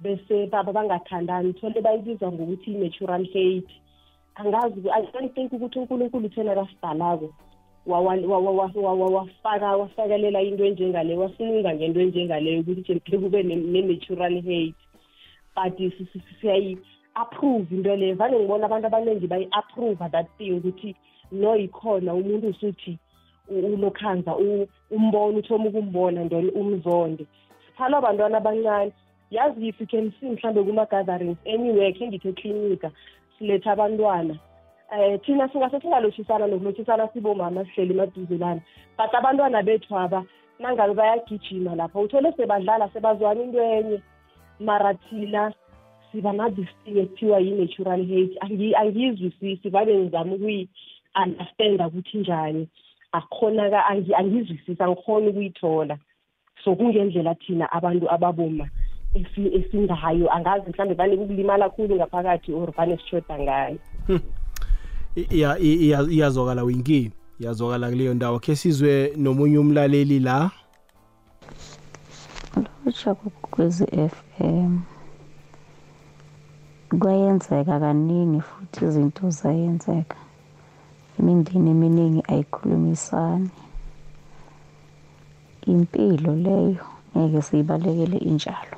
bese baba bangathandani. Thole bayibiza ngokuthi i-natural hate. Angazi i don't think ukuthi unkulunkulu thena kasidalako wawa- wa- wa- wa- wa- wafaka wafakelela into enjengale wasinunga ngento enjengaleyo ukuthi nje kube ne- ne-natural hate. But si- si- si- siyayi-approve into leyo vane ngibona abantu abaningi bayi-approve that thing ukuthi no ikhona umuntu usuthi u- ulokhanza u- umbona uthoma ukumbona then umzonde. Siphala abantwana abancane. Yazi if you can see mhlawumbe kuma-gatherings anywhere khe ngithe eklinika siletha abantwana. Um thina singase singalothisana nokulothisana sibomama sihleli emaduzelana but abantwana bethu aba nangabe bayagijima lapha uthole sebadlala sebazwana into enye. Mara thina siba na-this thing ekuthiwa yi-natural hate Angi- angiyizwisisi vane ngizama ukuyi-understanda ukuthi njani. Akhonaka angi- angiyizwisisi angikhoni ukuyithola. So kungendlela thina abantu ababoma esi- esingayo angazi mhlawumbe vane kukulimala khulu ngaphakathi or vane sishoda ngayo. I- iya- i- iya- iyazwakala winki iyazwakala kuleyo ndawo. Khe sizwe nomunye umlaleli la? Lotsha kokwezi FM kwayenzeka kaningi futhi izinto zayenzeka. Imindeni eminingi ayikhulumisani. Impilo leyo ngeke siyibalekele injalo.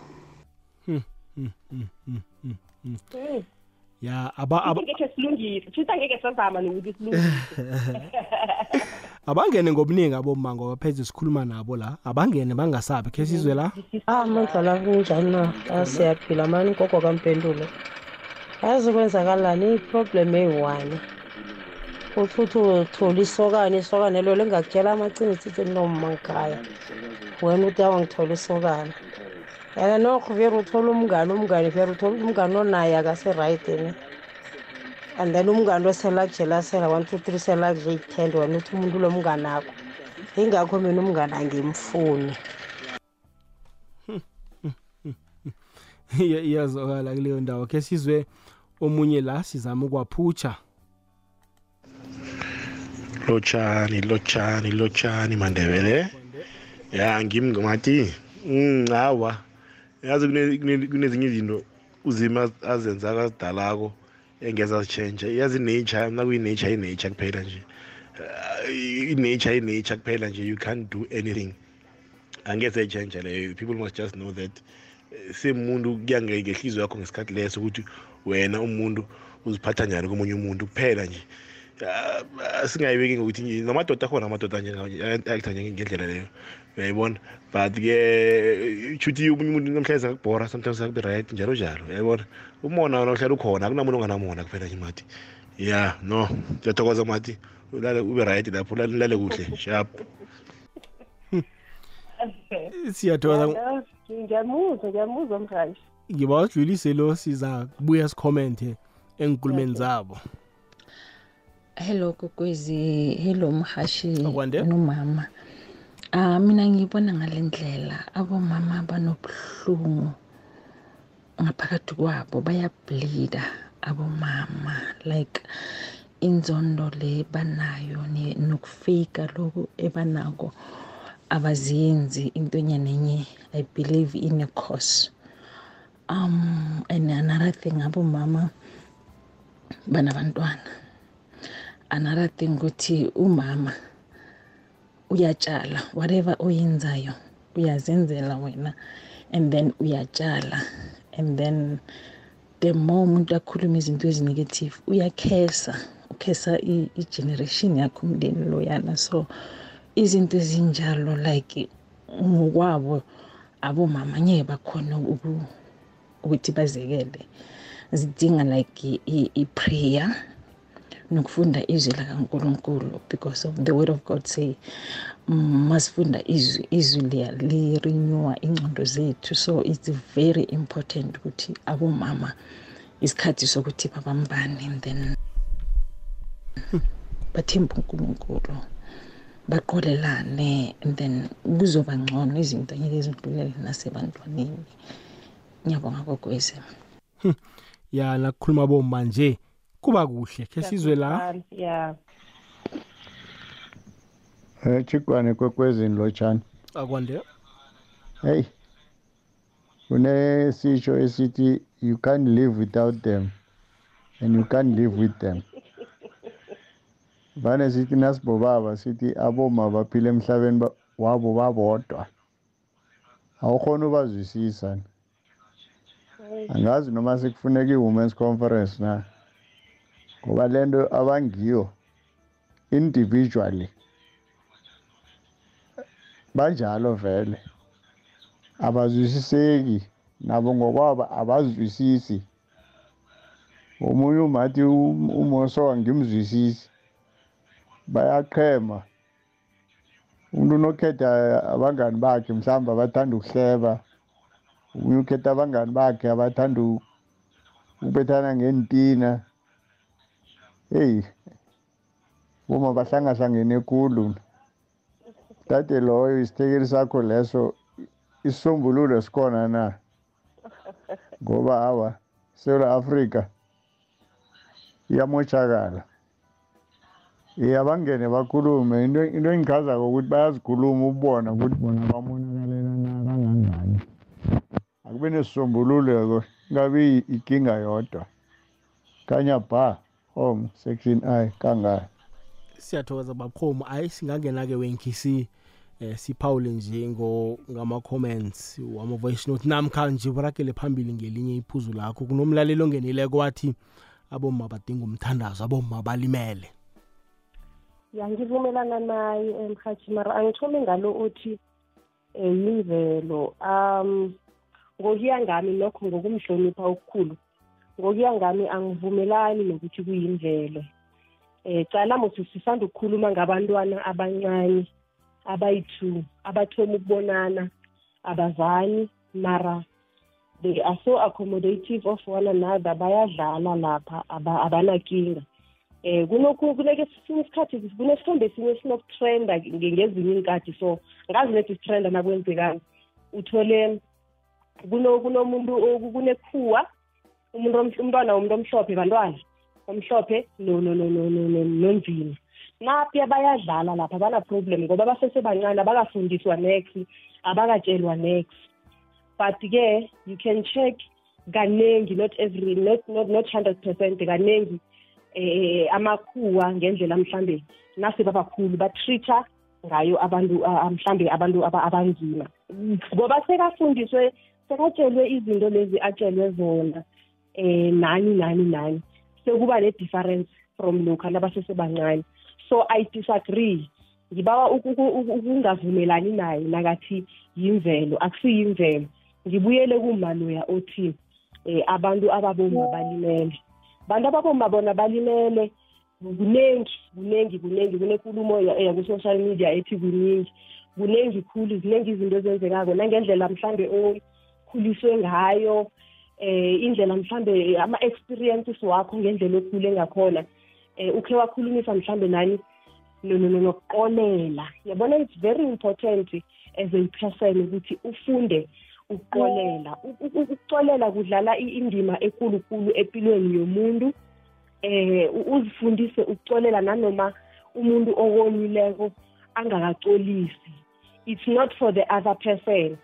Ya aba aba ngeke silungise. Futhi angeke sazama nokuthi silungise. Abangene ngobuningi aboma ngoba pheze sikhuluma nabo la. Abangene bangasabi. Khe sizwe la? Ah mandlala kunjani na? Ah, siyaphila mani? Gogo kampendulo. Yazi kwenzakalani? Iproblem eyi-one. Uthi uthi uthola isokane isokane lo lingakutshela amacinithi ithi noma ngikhaya wena uthi awa ngithola isokana yena nokho vere uthola umngane umngane vere uthola umngane onaye akase-right ni and then umngane oselakujela sela one two three selakudle iy'thende wena uthi umuntu lo mngane akho yingakho mina umngane angimfuni. Iya- iyazwakala kuleyo ndawo. Khe sizwe omunye la sizama ukwaphutsha lotshani lotshani lotshani mandebele. Ya ngimngumati mm hawa yazi kune- kune- kunezinye izinto uzima azenza akazidalako engeza zitshentshe yazi nature nakuyi-nature i-nature kuphela nje Ah, i-nature i-nature kuphela nje you can't do anything angeze itshentshe leyo people must just know that eh, semuntu kuya nge- ngehliziyo yakho ngesikhathi leso ukuthi wena umuntu uziphatha njani komunye umuntu kuphela nje Ah, singayibeki ngokuthi nje namadoda akhona amadoda ayakutha ngendlela leyo uyayibona but-ke shuthi omunye umuntu namhlanje akubhora sometimes akubi right njalo njalo uyayibona umona wona uhlala ukhona akunamuntu onganamona kuphela nje mati ya no ngiyathokoza mati ulale ube right lapho ulale ulale kuhle sharp siyathokoza Ya, ngiyamuzwa ngiyamuzwa mhashi ngiba udlulise lo siza kubuya sikhomente enkulumeni zabo hello kokwezi hello mhashi Akwande. nomama ah mina ngibona ngale ndlela abomama banobuhlungu ngaphakathi kwabo bayableeda abomama. Like inzondo le banayo ne- nokufika lokhu ebanako abaziyenzi into enye i believe in a cause. Um and another thing abomama banabantwana. Another thing ukuthi umama uyatshala whatever oyenzayo uyazenzela wena and then uyatshala. And then the more umuntu akhuluma izinto ezinegative uyakhesa ukhesa i- i-generation yakho umndeni loyana. So izinto ezinjalo like ngokwabo abomama ngeke bakhona uku- ukuthi bazekele. Zidinga like i- i- i-prayer nokufunda izwi lakankulunkulu because of the word of god say mm, masifunda izwi izwi liya- lirenewa ingcondo zethu. So it's very important ukuthi abomama isikhathi sokuthi babambane and then bathembe unkulunkulu baqolelane and then kuzoba ngcono izinto angeke zidlulele nasebantwaneni. Ngiyabonga kokwezi ya nakukhuluma bomma nje. Kuba kuhle khe sizwe la ya Eh chikwane kwekwezini lotshani. akwande Hey. Kunesisho esithi you can't live without them and you can't live with them. Vane sithi nasibobaba sithi aboma baphila emhlabeni wabo babodwa. Awukhona ubazwisisa. Angazi noma sekufuneka i-women's conference na. Ngoba lento abangiyo individually. Banjalo vele. Abazwisiseki nabo ngokwabo abazwisisi. Omunye umathi um- umoso angimzwisisi bayaqhema. Umuntu unokhetha abangani bakhe mhlawumbe abathanda ukuhleba. Omunye ukhetha abangani bakhe abathanda ukubethana ngentina heyi boma bahlangahlangene kulu kade loyo isithekeli sakho leso isisombululo sikhona na? Ngoba awa sewula afrika iyamoshakala iye abangene bakhulume. Into into engichazako ukuthi bayazikhuluma ukubona ukuthi bona bamonakalela na kangangani. Kube nesisombululo ngabe ikinga yodwa. Kanya ba home section i kangaka. Siyathokoza babukhomo hayi singangena-ke wenkisi eh siphawule nje ngo ngama-comments wama-voice note namkha nje urakele phambili ngelinye iphuzu lakho kunomlaleli ongenileko wathi abomma badinga umthandazo abomma balimele. Ya ngivumelana naye emhathi mara angithome ngalo uthi um yimvelo. Um ngokuya ngami nokho ngokumhlonipha okukhulu ngokuya ngami angivumelani nokuthi kuyimvelo um cala mose sisanda ukukhuluma ngabantwana abancane abayi-two abathoma ukubonana abazani mara they are so accommodative of one another bayadlala lapha aba- abanakinga. Eh kunokhu kuneke sinye isikhathi kunesithombe esinye sinokutrenda nge- ngezinye iinkathi so ngazi nethi sitrenda nakwenzekani. Uthole kuno- kunomuntu o- kunekhuwa umuntu umntwana womuntu omhlophe bantwana omhlophe no- no- no- no- no- no- nonzima napya bayadlala lapha? Bana-problem ngoba basesebancane abakafundiswa next abakatshelwa next but-ke you can check kaningi not every not not not hundred percent kaningi eh amakhuwa ngendlela mhlambe nase babakhulu batreat-a ngayo abantu mhlambe abantu aba- abanzima. Ngoba sekafundiswe sekatshelwe izinto lezi atshelwe zona. Eh nani nani nani sekuba ne-difference from lokhu nabasesebancane so i disagree. Ngibawa uku- uku- uku- ukungavumelani naye nakathi yimvelo akusiyimvelo. Ngibuyele kuma loya othi eh abantu ababomma balimele. Bantu ababomma bona balimele kunengi kunengi kunengi kunenkulumo ya- yaku-social media ethi kuningi. Kunengi khulu ziningi izinto ezenzekako nangendlela mhlambe okhuliswe ngayo. Eh indlela mhlambe ama-experiences wakho ngendlela okhule ngakhona. Eh ukhe wakhulumisa mhlambe nani? No- no- no- nokuqolela. Yabona it's very important as a person ukuthi ufunde ukuqolela. U- u- u- ukuxolela kudlala indima enkulunkulu empilweni yomuntu. Eh uzifundise ukuxolela nanoma umuntu okonileko angakaxolisi it's not for the other person.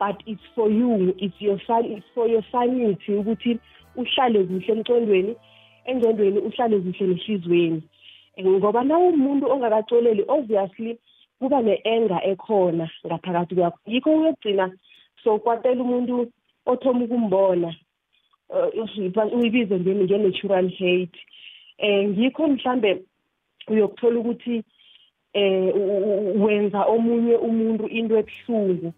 But it's for you. It's your san it's for your sanity ukuthi uhlale kuhle emcondweni engcondweni uhlale kuhle nehlizweni Eh, ngoba na umuntu ongakaxoleli obviously kuba ne-enga ekhona ngaphakathi kwakho. Yikho uyogcina sokwatela umuntu othoma ukumbona uh, uyibize ngeni nge-natural hate. Eh ngikho mhlambe uyokuthola ukuthi eh u- u- wenza omunye umuntu into ebuhlungu.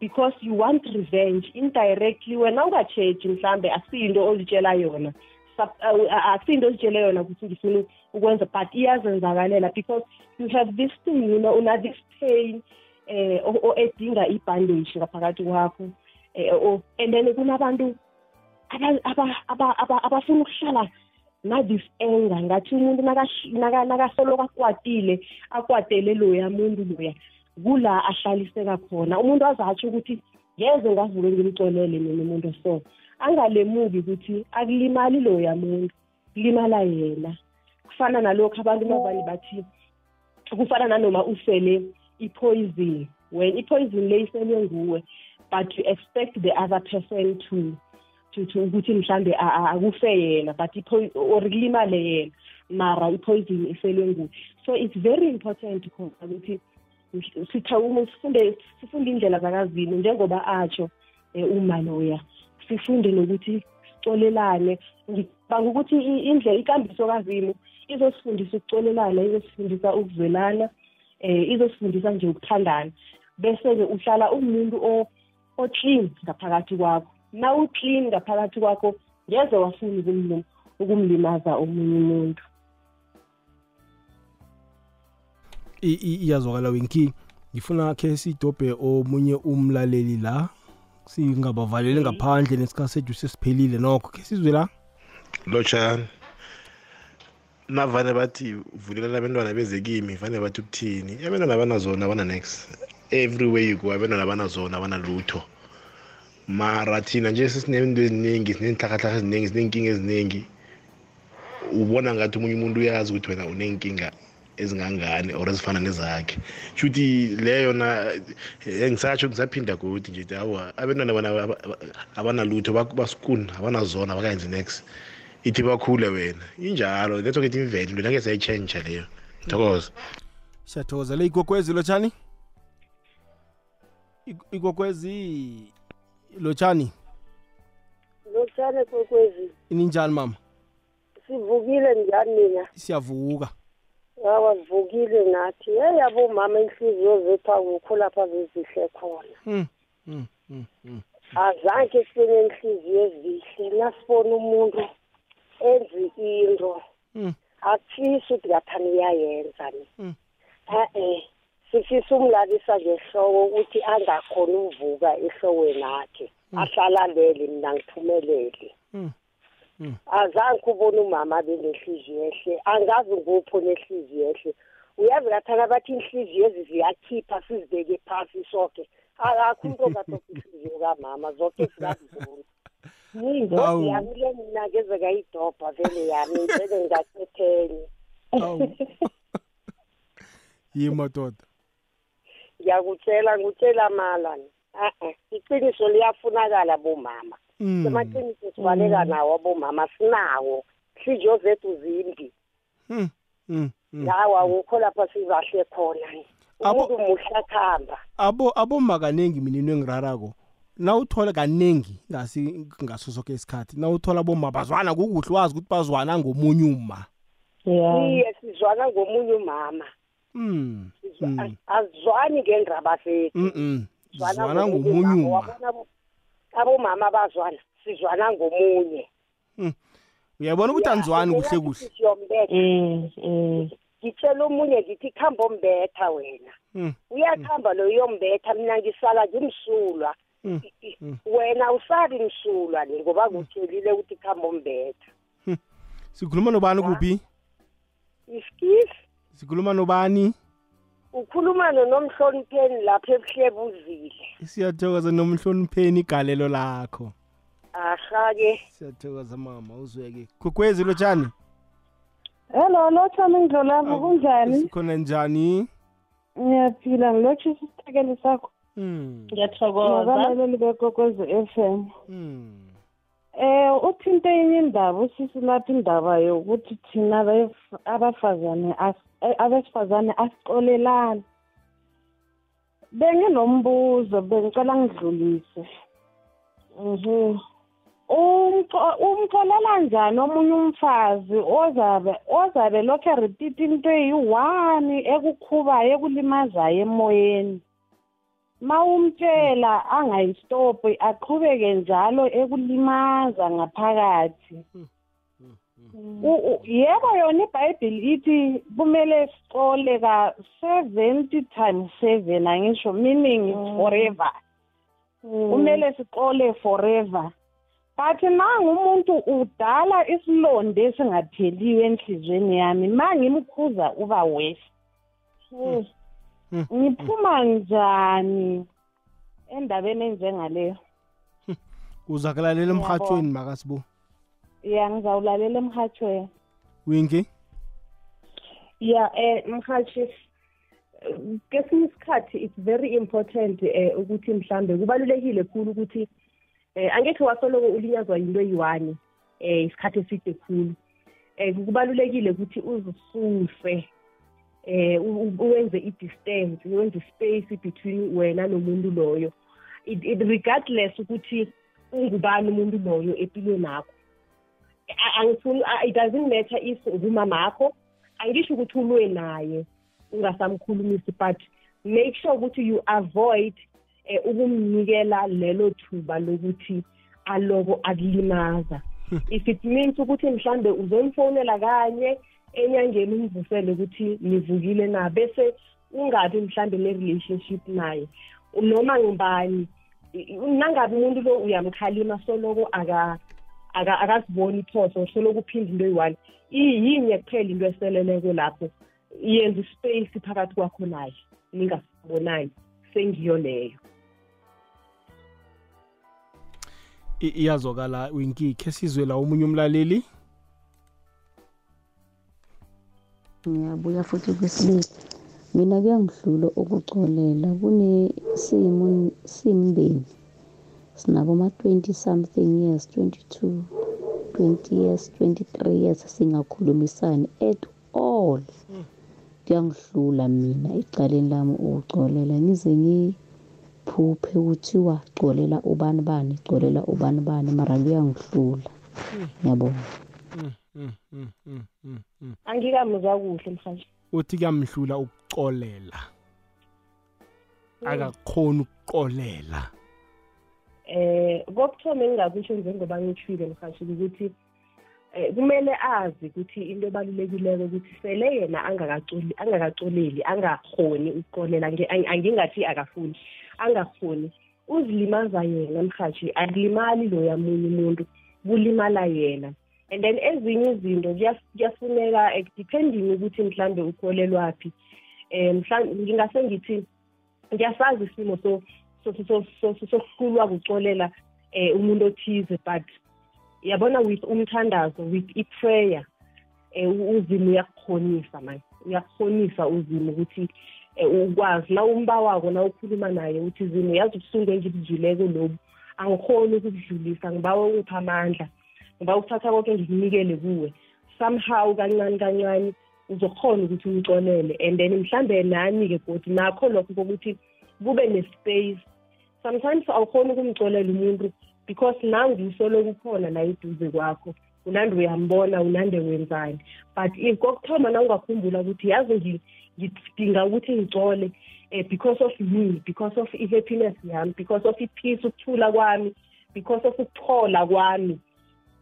Because you want revenge indirectly wena ungatshetshi mhlambe asiyinto ozitshela yona. Sub- awu- a- akusiyinto ozitshele yona ukuthi ngifuna ukwenza but iyazenzakalela because you have this thing you know una this pain eh o- o- edinga ibandage ngaphakathi kwakho eh o- and then kunabantu aba- aba- aba- aba- abafuna ukuhlala na-this anger. Ngathi umuntu nakash- naka- nakasoloku akwatile akwatele loya muntu loya. Kula ahlaliseka khona. Umuntu azatsho ukuthi ngeze ngavuke ngimcolele mina umuntu. So angalemuki ukuthi akulimali loya muntu kulimala yena. Kufana nalokhu abantu mavani bathi kufana nanoma usele i-poison. When i-poison le iselwe nguwe but you expect the other person to ukuthi mhlambe akufe yena but or kulimale yena mara i-poison iselwe nguwe. So it's very important khona ukuthi sithawume sifunde sifunde indlela zakazini njengoba atsho um uma loya. Sifunde nokuthi sicolelane ngicabanga ukuthi indlela ikambiso kazimu izosifundisa ukucolelana izosifundisa ukuzwelana eh izosifundisa nje ukuthandana. Bese-ke uhlala umuntu o-clean ngaphakathi kwakho. Na u-clean ngaphakathi kwakho ngeze ukumlim- ukumlimaza omunye umuntu. Iyazwakala wenki. Ngifuna khe sidobhe omunye umlaleli la. Singabavaleli ngaphandle nesikhathi sethu sesiphelile nokho khe sizwe la. Lotshani navane bathi vulela abantwana beze kimi vane bathi ukuthini? Abantwana abanazona abana-nex everywhere you go abantwana abanazona abanalutho mara thina nje sesinento eziningi sinenhlakahlaka eziningi sinenkinga eziningi. Ubona ngathi omunye umuntu uyazi ukuthi wena unenkinga ezingangani or ezifana nezakhe. Shuthi leyo na eh, ngisatsho ngisaphinda godi nje awa abantwana bona aba- aba- abanalutho bak- basikuni abanazona abakayenzi next. Ithi bakhule wena. Injalo letho kethi imvelo into nake sayitshentsha leyo. Thokoza. Siyathokozela. Igogwezi lotshani? Ik- igogwezi lotshani? Lotshane kwekwezi ininjani mama? Sivukile njani mina? Siyavuka. Awa sivukile nathi hey yabo mama inhliziyo zethu akukho lapha bezihle khona. Mm, mm, mm, mm. azange sibe nenhliziyo ezihle. Nasibona umuntu enza into. Akufisi ukuthi ngathani uyayenza ni. E-e sifisa umlalisa ngehloko ukuthi angakhoni ukuvuka ehlokweni akhe. Ahlalalele mina ngiphumelele. Mm. Mm. Azange ubone umama benehliziyo ehle angazi ngupho nehliziyo ehle uyazi ngathana bathi inhliziyo ezi ziyakhipha sizibeke phasi sonke akakho umuntu ongadoda inhliziyo kamama zonke zikaziboni Awu. ningozi yami le mina ngeze ngayidobha vele yami ngeke ngacethenye yima doda. Ngiyakutshela ngutshela mala. E-e iqiniso liyafunakala bomama. Mm. semaqiniso sibaleka nawo abomama sinawo hliziyo zethu zimbi Mm, mm, mm. lawa akukho lapha sizahle khona umuntu muhle akuhamba abo aboma kaningi mina into engirarako nawuthola kaningi ngasi ngaso soke isikhathi nawuthola boma bazwana kukuhle wazi ukuthi bazwana ngomunye uma iye sizwana ngomunye umama mm. mm. azizwani ngendaba zethu Mm -mm. Sizwana zwana ngomunye ngomunye umama. uma Wabona abo- abomama bazwana sizwana ngomunye. Uyabona ukuthi anizwani kuhle kuhle. siyombetha. Ngitshela omunye ngithi khamba ombetha wena. Mm. uyakuhamba lo uyombetha mina ngisala ngimsulwa. Mm. wena usabi msulwa ni ngoba kutshelile ukuthi khamba ombetha sikhuluma nobani kuphi iskisi sikhuluma nobani? Ukhuluma nonomhlonipheni lapha ebuhlebuzile. Siyathokoza nomhlonipheni igalelo lakho. Ahake. Siyathokoza mama uzweke. Gugwezi lotshani. Hello lotshani ngidlolapho kunjani? sikhona njani? Ngiyaphila. Ngilotshisa isisekelo sakho. Ngiyathokoza. Nabalaleli bekokwezi f m. Hmm. eh uthinte enye indaba usisi lapha indaba yokuthi thina abafazane as- abesifazane asixolelani benginombuzo bengicela ngidlulise. Mhm. Umxolela njani omunye umfazi ozabe ozabe lokhu erepeat into eyi-one ekukhubayo ekulimazayo emoyeni? Mawumtshela angayistophi aqhubeke njalo ekulimaza ngaphakathi. U- yebo yona ibhayibhili ithi kumele sicole ka-seventy times seven angisho meaning forever. Kumele siqole forever. But nangumuntu udala isilonda esingapheliyo enhliziyweni yami ma ngimkhuza uba wesi ngiphuma njani endabeni enjengaleyo? Uzakulalela emhathweni makasibo ya ngizawulalela emhatshweni winki ya eh mhathi kesinye isikhathi it's very important eh ukuthi mhlambe kubalulekile khulu ukuthi eh angekhe wasoloko ulinyazwa yinto eyi-one eh isikhathi eside khulu. Eh kubalulekile ukuthi uzisuse eh u- u- wenze i-distance wenze i-space between wena nomuntu loyo. It, it regardless ukuthi ungubani umuntu loyo empilweni akho A- angifuni it doesn't matter if ngumamakho angisho ukuthi ulwe naye ungasamkhulumisi but make sure ukuthi you avoid eh, ukumnikela lelo thuba lokuthi aloko akulimaza. If it means ukuthi mhlambe uzomfonela kanye enyangeni umvusele ukuthi nivukile na bese ungabi mhlambe ne-relationship naye. Noma ngubani I- i- nangabe umuntu lo uyamkhalima soloko aka- akaziboni iphoso soloko uphinda into eyi-one. Iyinye kuphela into eseleleko lapho? Yenza ispace phakathi kwakho naye ningasibonani? Sengiyo leyo. I- iyazwakala winki khe sizwe la omunye umlaleli? Ngiyabuya futhi kwesibili mina kuyangihlula ukucolela kunesimo simndeni sinabo ma-20 something years 22 20 years 23 years singakhulumisani at all. Kuyangihlula mina ecaleni lami ukucolela ngize ngiphuphe kuthiwa colela ubani bani colela ubani bani mara kuyangihlula ngiyabonga. Mm, mm, mm, mm, mm, mm. angikamuzwa kuhle mhaji uthi kuyamhlula ukucolela. Akakhona ukucolela. Eh kokuthoma engingakusho njengoba ngitshile mhashi ukuthi eh kumele azi ukuthi into ebalulekileko ukuthi sele yena angakacoli angakacoleli angakhoni ukucolela angingathi akafuni angakhoni uzilimaza yena mhashi akulimali loya munye umuntu kulimala yena. And then ezinye izinto kuyaf- kuyafuneka eh, depending ukuthi mhlambe ukholelwaphi eh mhlambe ngingase ngithi ngiyasazi isimo so so- so- so- so- sokuhlulwa kucolela eh umuntu othize but yabona with umthandazo with i-prayer eh u- uzimo uyakukhonisa man. Uyakukhonisa uzimo ukuthi eh, ukwazi na umba wako na ukhuluma naye uthi uzimo yazi ubusungu engibuzwileko lobu. Angikhoni ukukudlulisa ngibawa ukupha amandla ngiba ukuthatha konke ngikunikele kuwe. Somehow kancane kancane uzokhona ukuthi umcolele and then mhlambe nani-ke godi nakho lokho kokuthi kube ne-space sometimes awukhoni ukumcolela umuntu because nangu usoloku ukhona la eduze kwakho unande uyambona unande wenzani. But if kokuthoma na ungakhumbula ukuthi yazi ngi- ngidinga ukuthi ngicole um because of me because of i-happiness yami because of i-peace ukuthula kwami because of ukuthola kwami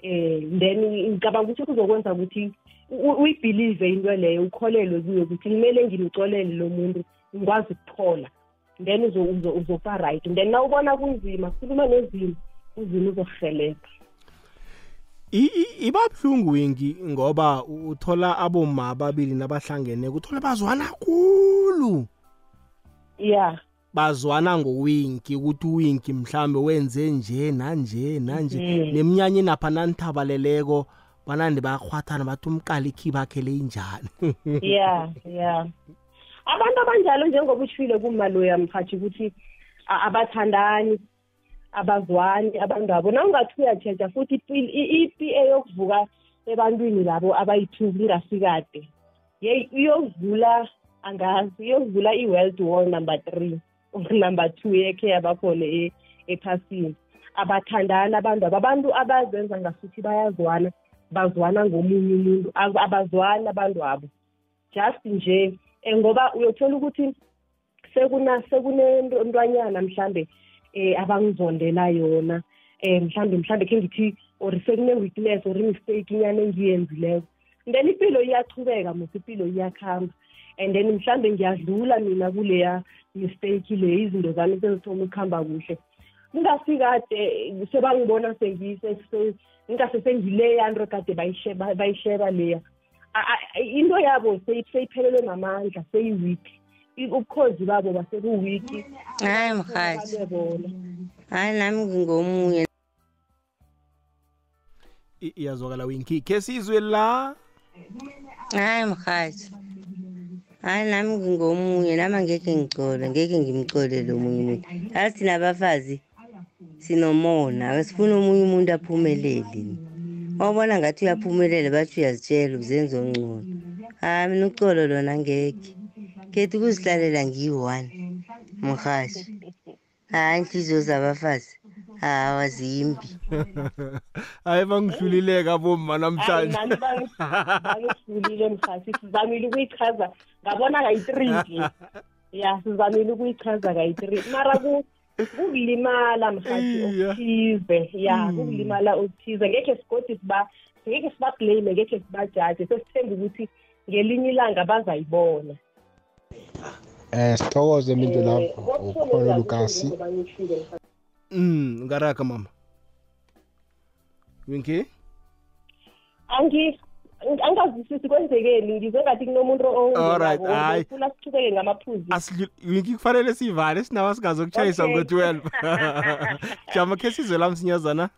um then ngicabanga ukuthi kuzokwenza ukuthi u- uyibhilive into leyo ukholelwe kuyo ukuthi kumele ngimcolele lo muntu ngikwazi ukuthola. Then uzo- uzo- uzoba right. Then na ubona kunzima khuluma nozimo uzimo uzokuhelebha I- i- iba buhlungu wingi ngoba uthola aboma ababili nabahlangene kuthola bazwana kakhulu ya. Bazwana ngowinki ukuthi uwinki mhlambe wenze nje nanje nanje. Mhm. neminyanya enapha nanithabaleleko banandi bayakhwathana bathi umqala ikhiba akhe leyinjani ya ya. Abantu abanjalo njengoba utshile kumaloya mhathi ukuthi a- abathandani abazwani abantu abo. Na ungathi uyatsheja futhi ipi- i- ipa yokuvuka ebantwini labo abayithuku ingasikade. Yeyi iyovula angazi iyovula i-world war number three or number two yekhe yabakhona e- ephasini. Abathandani abantu abo abantu abazenza ngasuthi bayazwana bazwana ngomunye umuntu Ab- abazwani abantu abo. Just nje um ngoba uyothola ukuthi sekuna sekunentwanyana mhlambe eh abangizondela yona. Eh mhlambe mhlambe khe ngithi or sekune-weakness or i-mistake inyana engiyenzileko. Then impilo iyachubeka musi impilo iyakhamba. And then mhlambe ngiyadlula mina kuleya mistake le izinto zami sezithoma ukuhamba kuhle. Kungasikade sebangibona sengise se- ngingase sengileya kade bayisheba leya. Into yabo seyi- seyiphelelwe mamandla seyi-weak. I- ubukhozi babo basebu-weak hayi mhathi Babe bona hayi nami ngingomunye. I- iyazwakala winki khe sizwe la. Hayi mhathi hayi nami ngingomunye. Nami angeke ngicole ngeke ngimcolele omunye umuntu. Yazi thina abafazi sinomona. Asifuni omunye umuntu aphumelele. Wawubona ngathi uyaphumelela bathi uyazitshela uzenza ongcono. Hayi mina ucolo lona ngeke khethi ukuzihlalela ngiyi-one mhashi hayi inhliziyo zabafazi hawa zimbi hayi bangihlulileka bomma namhlanje. Nani bangihlulile mhasi sizamile ukuyichaza. Ngabona kayi-three nje. Ya sizamile ukuyichaza kayi-three mara ku- kukulimala mhathi okuthize. Ya kukulimala okuthize. Ngekhe sigodi siba ngekhe sibablame ngekhe sibajaje. Sesithemba ukuthi ngelinye ilanga bazayibona. Eh sithokoze mintu lapho ukhona Lukasi mm ngaraga mama. Winki Angi- angazwisisi kwenzekeni ngizwe ngathi kunomuntu Alright, hayi. ongafuna sichubeke ngamaphuzu Asidlu- winki kufanele sivale sinawa singazokutshayisa Okay. ngo-12 jama khe sizwe la msinyazana.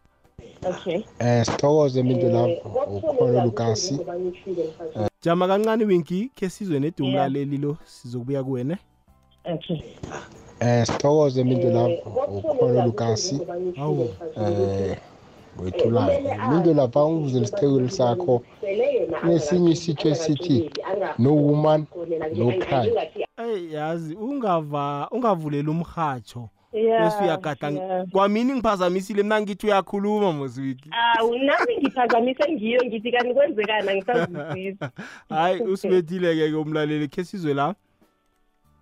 Okay. Eh sithokoze mintu lapho ukhona Lukasi jama kancane winki khe sizwe nedumo Yeah. laleli lo sizokubuya kuwena. Okay. Eh sithokoze Mindo Love ukhona Lukasi Hawu. Eh wethulayo Mindo lapha ungibuze lesithekeli sakho nesinye isitsho esithi no woman no cry Ey yazi ungava ungavuleli umhatsho Yeah, bese uyagada yeah. kwamini ngiphazamisile mina ngithi uyakhuluma moswiki awu nami ngiphazamise ngiyo ngithi kanti kwenzekani angisazwisisi. Hayi usibethile-ke ke umlaleli khe sizwe la.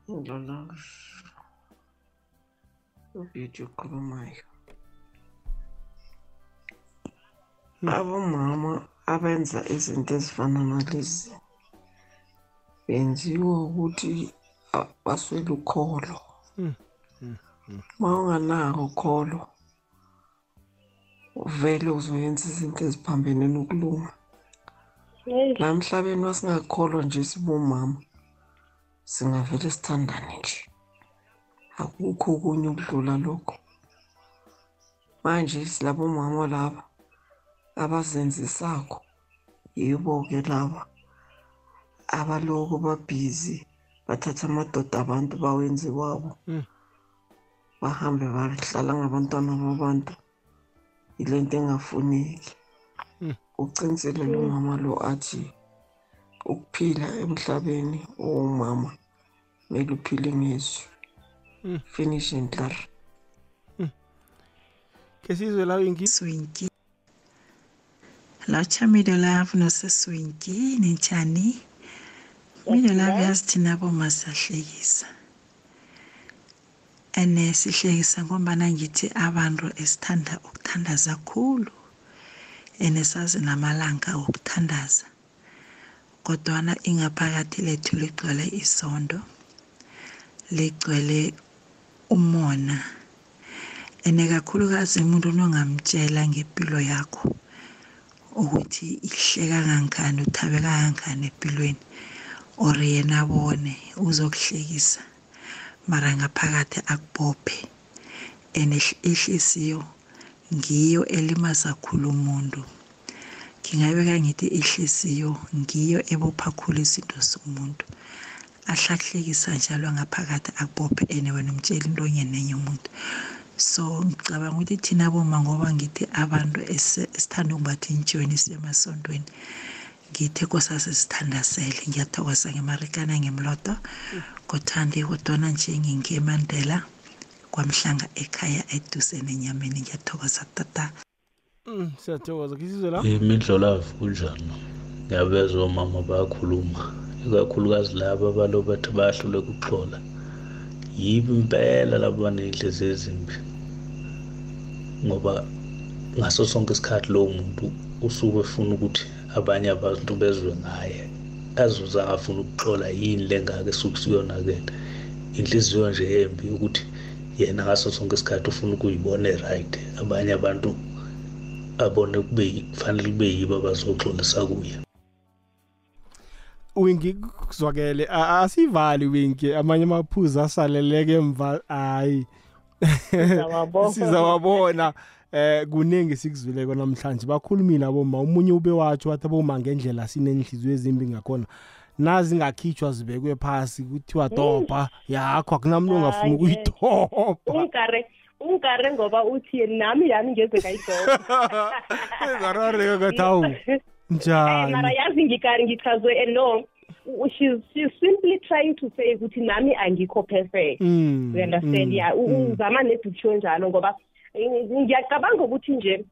Ndlolavu. Abomama abenza izinto ezifana nalezi benziwa ukuthi baswele ukholo. Uma unganako ukholo vele uzoyenza izinto eziphambene nokulunga. La emhlabeni wasingakholwa nje sibomama singavele sithandane nje. Akukho okunye ukudlula lokho. Manje silabo mama laba abazenzisako yibo-ke laba abaloko babhizi bathatha amadoda abantu bawenze kwabo. Bahambe bahlala ngabantwana babantu yile nto engafuneki. Ucinisele lo mama lo athi ukuphila emhlabeni owumama kumele uphile ngezwi finish and clar khe sizwe la winki swinki lotsha midolove noseswinki ninjani midolove yazi thina boma siyahlekisa and sihlekisa ngombana ngithi abantu esithanda ukuthandaza khulu. And sazi namalanga okuthandaza kodwana ingaphakathi lethu ligcwele isondo ligcwele umona. And kakhulukazi umuntu nongamtshela ngempilo yakho. Ukuthi ihle kangangani uthabe kangangani empilweni or yena abone uzokuhlekisa. Mara ngaphakathi akubophe. And ihl- ihlisiyo ngiyo elimaza khulu umuntu. Ngingabeka ngithi ihlisiyo ngiyo ebopha khulu izinto zomuntu. Ahlakuhlekisa njalo ngaphakathi akubophe and wena umtshela into onye nenye umuntu. So ngicabanga ukuthi thina boma ngoba ngithi abantu esi- esithanda ukumbatha intshweni sisemasondweni ngithe kosase sithandazele ngiyathokoza ngemarikana ngemloto kothandi kodwana nje ngingemandela kwamhlanga ekhaya eduze nenyameni. Ngiyathokoza tata. Mm, siyathokoza. Khe sizwe la imidlolavu kunjani? Ngiyabezwa omama bayakhuluma ikakhulukazi laba abalo bathi bayahluleka ukuxola yibo impela labo baney'nhliziyo ezimbi ngoba ngaso sonke isikhathi lowo muntu usuke efuna ukuthi abanye abantu bezwe ngaye azuze angafuna ukuxola yini le ngake esuke siyonakele inhliziyo nje embi ukuthi yena ngaso sonke isikhathi ufuna ukuyibona e-right abanye abantu abone kube yi- kufanele kube yibo abazoxolisa kuye. Winki kuzwakele A- asivali winki amanye amaphuzu asaleleke emva hayi Sizawabona. sizawabona. Eh kuningi sikuzwileko namhlanje bakhulumile aboma umunye ube watsho wathi aboma ngendlela sinenhliziyo ezimbi ngakhona nazi ngakhitshwa zibekwe phasi kuthiwa dopa yakho akunamuntu ongafuna ukuyidopha ungikare ungikare ngoba uthi nami yami ngeze ngayidoba ngarareka ngathi hawu mara njani yazi ngikari ngichazwe and no. She's, she's simply trying to say ukuthi nami angikho perfect. Mm, you understand? mm, ya mm. uzama nedukisho njalo ngoba eh, ngiyacabanga ukuthi nje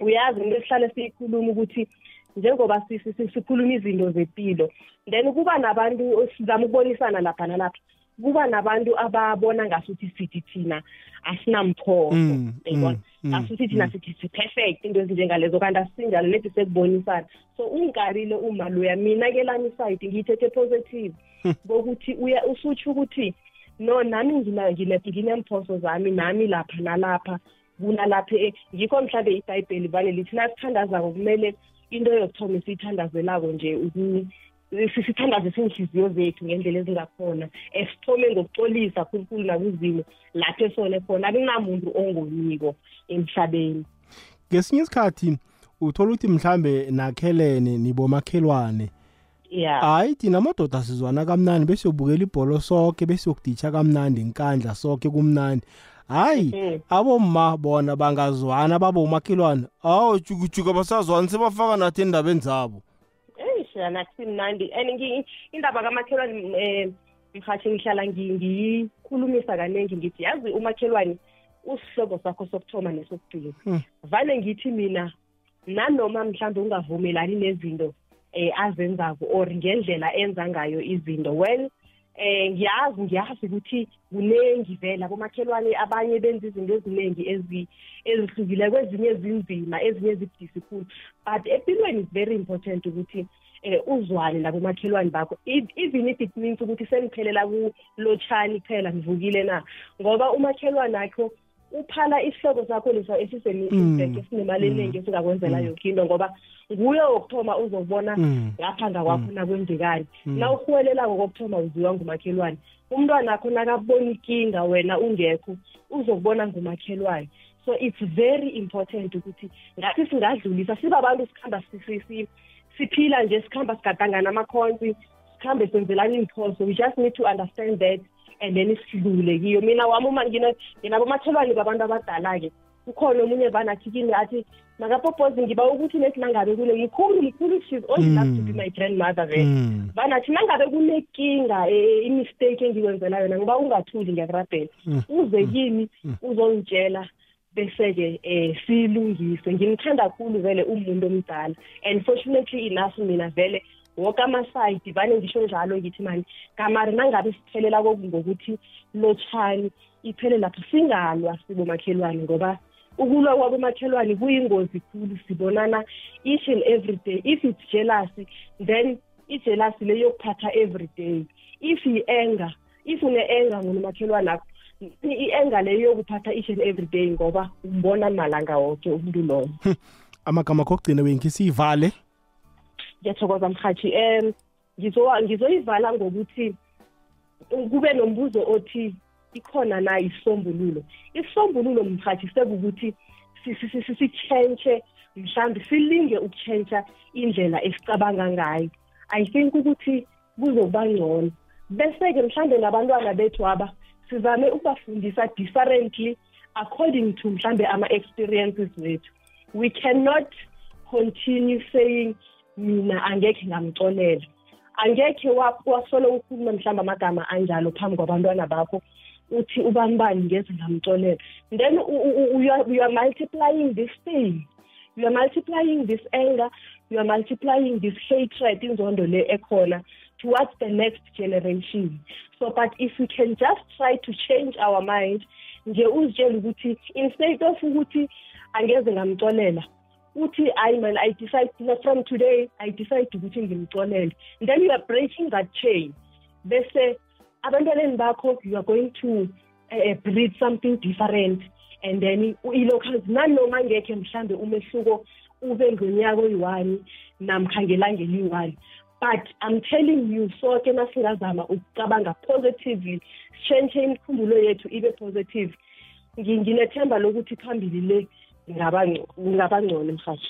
uyazi into esihlale siyikhuluma ukuthi njengoba si- si- si- sikhuluma izinto zempilo then kuba nabantu sizama ukubonisana lapha nalapha. Kuba nabantu ababona ngasuthi sithi thina asinamphoso Mm, yayibona mm, asuthi thina mm. sithi si-perfect into ezinjengalezo kanti asisinjalo nethi sekubonisana. So ungikarile uma loya mina ke lami side ngiyithethe positive. Bokuthi uya usutsho ukuthi no nami ngina- ngine- nginemphoso zami nami lapha nalapha kunalapha e- ngikho mhlawumbe ibhayibheli vane lithi nasithandazako kumele into yokuthoma esiyithandazelako nje uku- si- sithandaze inhliziyo zethu ngendlela ezingakhona esithome ngokuxolisa khulukhulu nakuzimo lapho esone khona akunamuntu ongoniko emhlabeni. Ngesinye isikhathi uthola ukuthi mhlambe nakhelene nibomakhelwane. Ya. Hayi thina amadoda sizwana kamnandi bese ubukela ibholo sonke bese ukuditsha kamnandi nkandla sonke kumnandi. Hayi abomma bona bangazwana baba umakhelwane awu jukujuka basazwani sebafaka nathi endabeni zabo. Yona kusimnandi and indaba kamakhelwane um mhathi ngihlala ngi- ngiyikhulumisa kaningi ngithi yazi umakhelwane usihlobo sakho sokuthoma nesokugcina. Hmm. vane ngithi mina nanoma mhlawumbe ungavumelani nezinto eh azenzako or ngendlela enza ngayo izinto well eh ngiyazi ngiyazi ukuthi kunengi vela bomakhelwane abanye benza izinto eziningi ezi ezihlukileko ezinye zinzima ezinye zibudisi khulu. But empilweni is very important ukuthi eh uzwane nabomakhelwane bakho E- even if it means ukuthi seniphelela kulotshani kuphela nivukile na ngoba umakhelwane akho uphala isihlobo sakho lesa Mm. esisemibheke esinemali eningi esingakwenzela Mm. yonke into ngoba nguye wokuthoma uzobona Mm. ngapha ngakwakho nakwenzekani Mm. na uhuwelelako kokuthoma uziwa ngumakhelwane umntwana akho nakabona ikinga wena ungekho uzokubona ngumakhelwane so it's very important ukuthi ngathi singadlulisa sibabantu sikhamba si- si- si- siphila nje sikhamba sigadangana amakhonsi sikhambe senzelana iy'phoso. We just need to understand that and then sidlule kiyo. Mina wami uma ngina- nginabomakhelwane babantu abadala-ke ukhona omunye banathi kini athi makapopozi ngiba ukuthi nethi nangabe kule ngikhulu ngikhulu she's old enough to be my grandmother vele. Mm. banathi nangabe kunenkinga eh, imistake engikwenzela yona ngiba ungathuli ngiyakurabhela Mm. uze kimi uzongitshela bese-ke um siyilungise ngimthanda kakhulu vele umuntu omdala. And fortunately enough mina vele woke amasayidi vane ngisho njalo ngithi mani kamari nangabe siphelela koku ngokuthi lotshani iphele lapho singalwa sibomakhelwane ngoba ukulwa kwabomakhelwane kuyingozi khulu. Sibonana each and every day. If it's jealousy then ijealousy le yokuphatha every day. If i-anger if une-anger ngonomakhelwane akho i-anger leyo yokuphatha each and every day ngoba umbona malanga wonke umuntu loyo. Amagama kokugcina wenki siyivale? Ngiyathokoza mhathi um ngizo- ngizoyivala ngokuthi kube nombuzo othi ikhona na isisombululo. Isisombululo mhathi sekukuthi si- si- si- si- sitshentshe mhlawumbe silinge ukutshentsha indlela esicabanga ngayo. I think ukuthi kuzokuba ngcono. Bese-ke mhlawumbe nabantwana bethu aba sizame ukubafundisa differently according to mhlawumbe ama-experiences wethu. We cannot continue saying mina angekhe ngamxolela. Angekhe wa- wasolo ukhuluma mhlawumbe amagama anjalo phambi kwabantwana bakho uthi ubani bani ngeze ngamxolela? Then u- u- u- you are, you are multiplying this thing you are multiplying this anger. You are multiplying this hatred inzondo le ekhona. Towards the next generation. So but if we can just try to change our mind nje uzitshele ukuthi instead of ukuthi angeze ngamxolela uthi hayi man i decide from today i decide ukuthi ngimxolele then you are breaking that chain bese abantwaneni bakho you are going to uh, breed something different. And then ilokhazi nanoma ngekhe mhlambe umehluko ube ngonyaka oyi-one namkha ngelanga eliyi-one but i'm telling you soke nasingazama ukucabanga positively sitshentshe imikhumbulo yethu ibe positive. Ngi- nginethemba lokuthi phambili le ingaba ngco- ingaba ngcono mhathi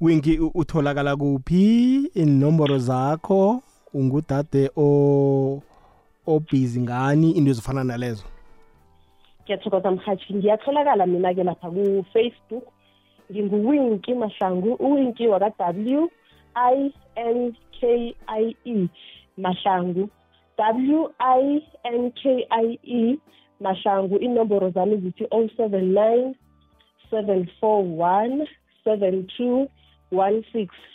winki u- utholakala kuphi? Inomboro zakho? Ungudade o obhizi ngani? Into ezifana nalezo. Ngiyathokoza mhathi ngiyatholakala mina-ke lapha ku-facebook. Nginguwinki mahlangu uwinki waka-w i n k i e mahlangu. W i n k i e mahlangu. Inomboro zami zithi 079 741 7216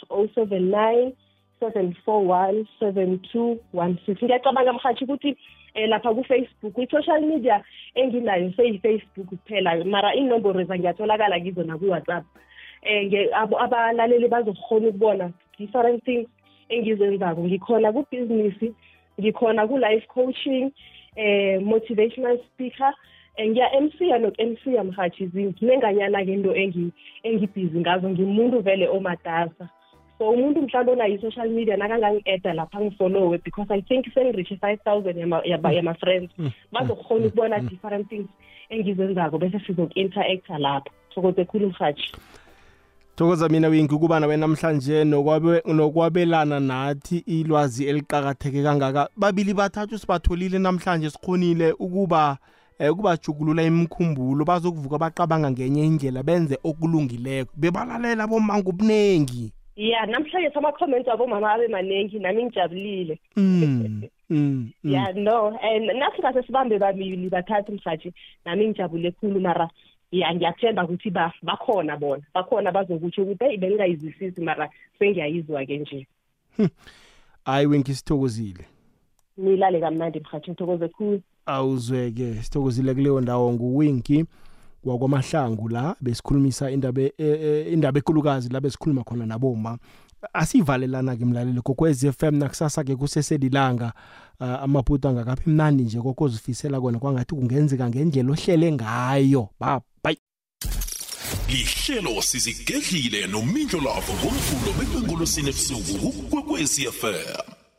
079 741 7216 ngiyacabanga mhathi ukuthi um lapha ku-facebook i-social media enginayo seyi-facebook kuphela mara inomboro ngiyatholakala kizo naku-whatsapp um abalaleli bazokhona ukubona different things engizenzako. Ngikhona kubhizinisi ngikhona ku-life coaching eh motivational speaker eh, ngiya-MC-ya noku-MC-ya mhathi zinenganyana-ke into engi- engibhizi ngazo. Ngimuntu vele omatasa so umuntu mhlawumbe onayo i-social media nakangangi-eda lapha ngifolowe because i think sengirishe five thousand yama-friends bazokhona ukubona different things engizenzako bese sizoku-interacta lapho sokoze khulu mhathi Thokoza mina wingi kuba nawe namhlanje nokwabe nokwabelana nathi ilwazi eliqhakatheke kangaka. Babili bathathu sibatholile namhlanje sikhonile ukuba eh, ukubajugulula imkhumbulo bazokuvuka baqabanga ngenye indlela benze okulungileko. Bebalalela bomanga obuningi ya namhlanje sama-comments abomama abe maningi nami ngijabulile. Mm, mm, mm. ya no and nasingase sibambe babili bathathu mhathi nami ngijabule khulu mara. Ya ngiyathemba ukuthi ba bakhona bona. Bakhona bazokutsho ukuthi eyi bengingayizwisisi mara sengiyayizwa-ke nje. Hayi wenki sithokozile. Nilale kamnandi mhathi ngithokoze khulu. Awuzweke sithokozile kuleyo ndawo nguwinki wakwamahlangu la besikhulumisa indaba e- e- indaba ekulukazi la besikhuluma khona naboma. Asivalelana ke mlaleli kokwez FM nakusasa ke kuseselilanga. Uh, amaputo angakaphi mnandi nje kokozifisela kona kwangathi kungenzeka ngendlela ohlele ngayo ba bye lihlelo sizigedlile nomindlo lavo ngomvulo bekwengolosini ebusuku kukwekwezi fm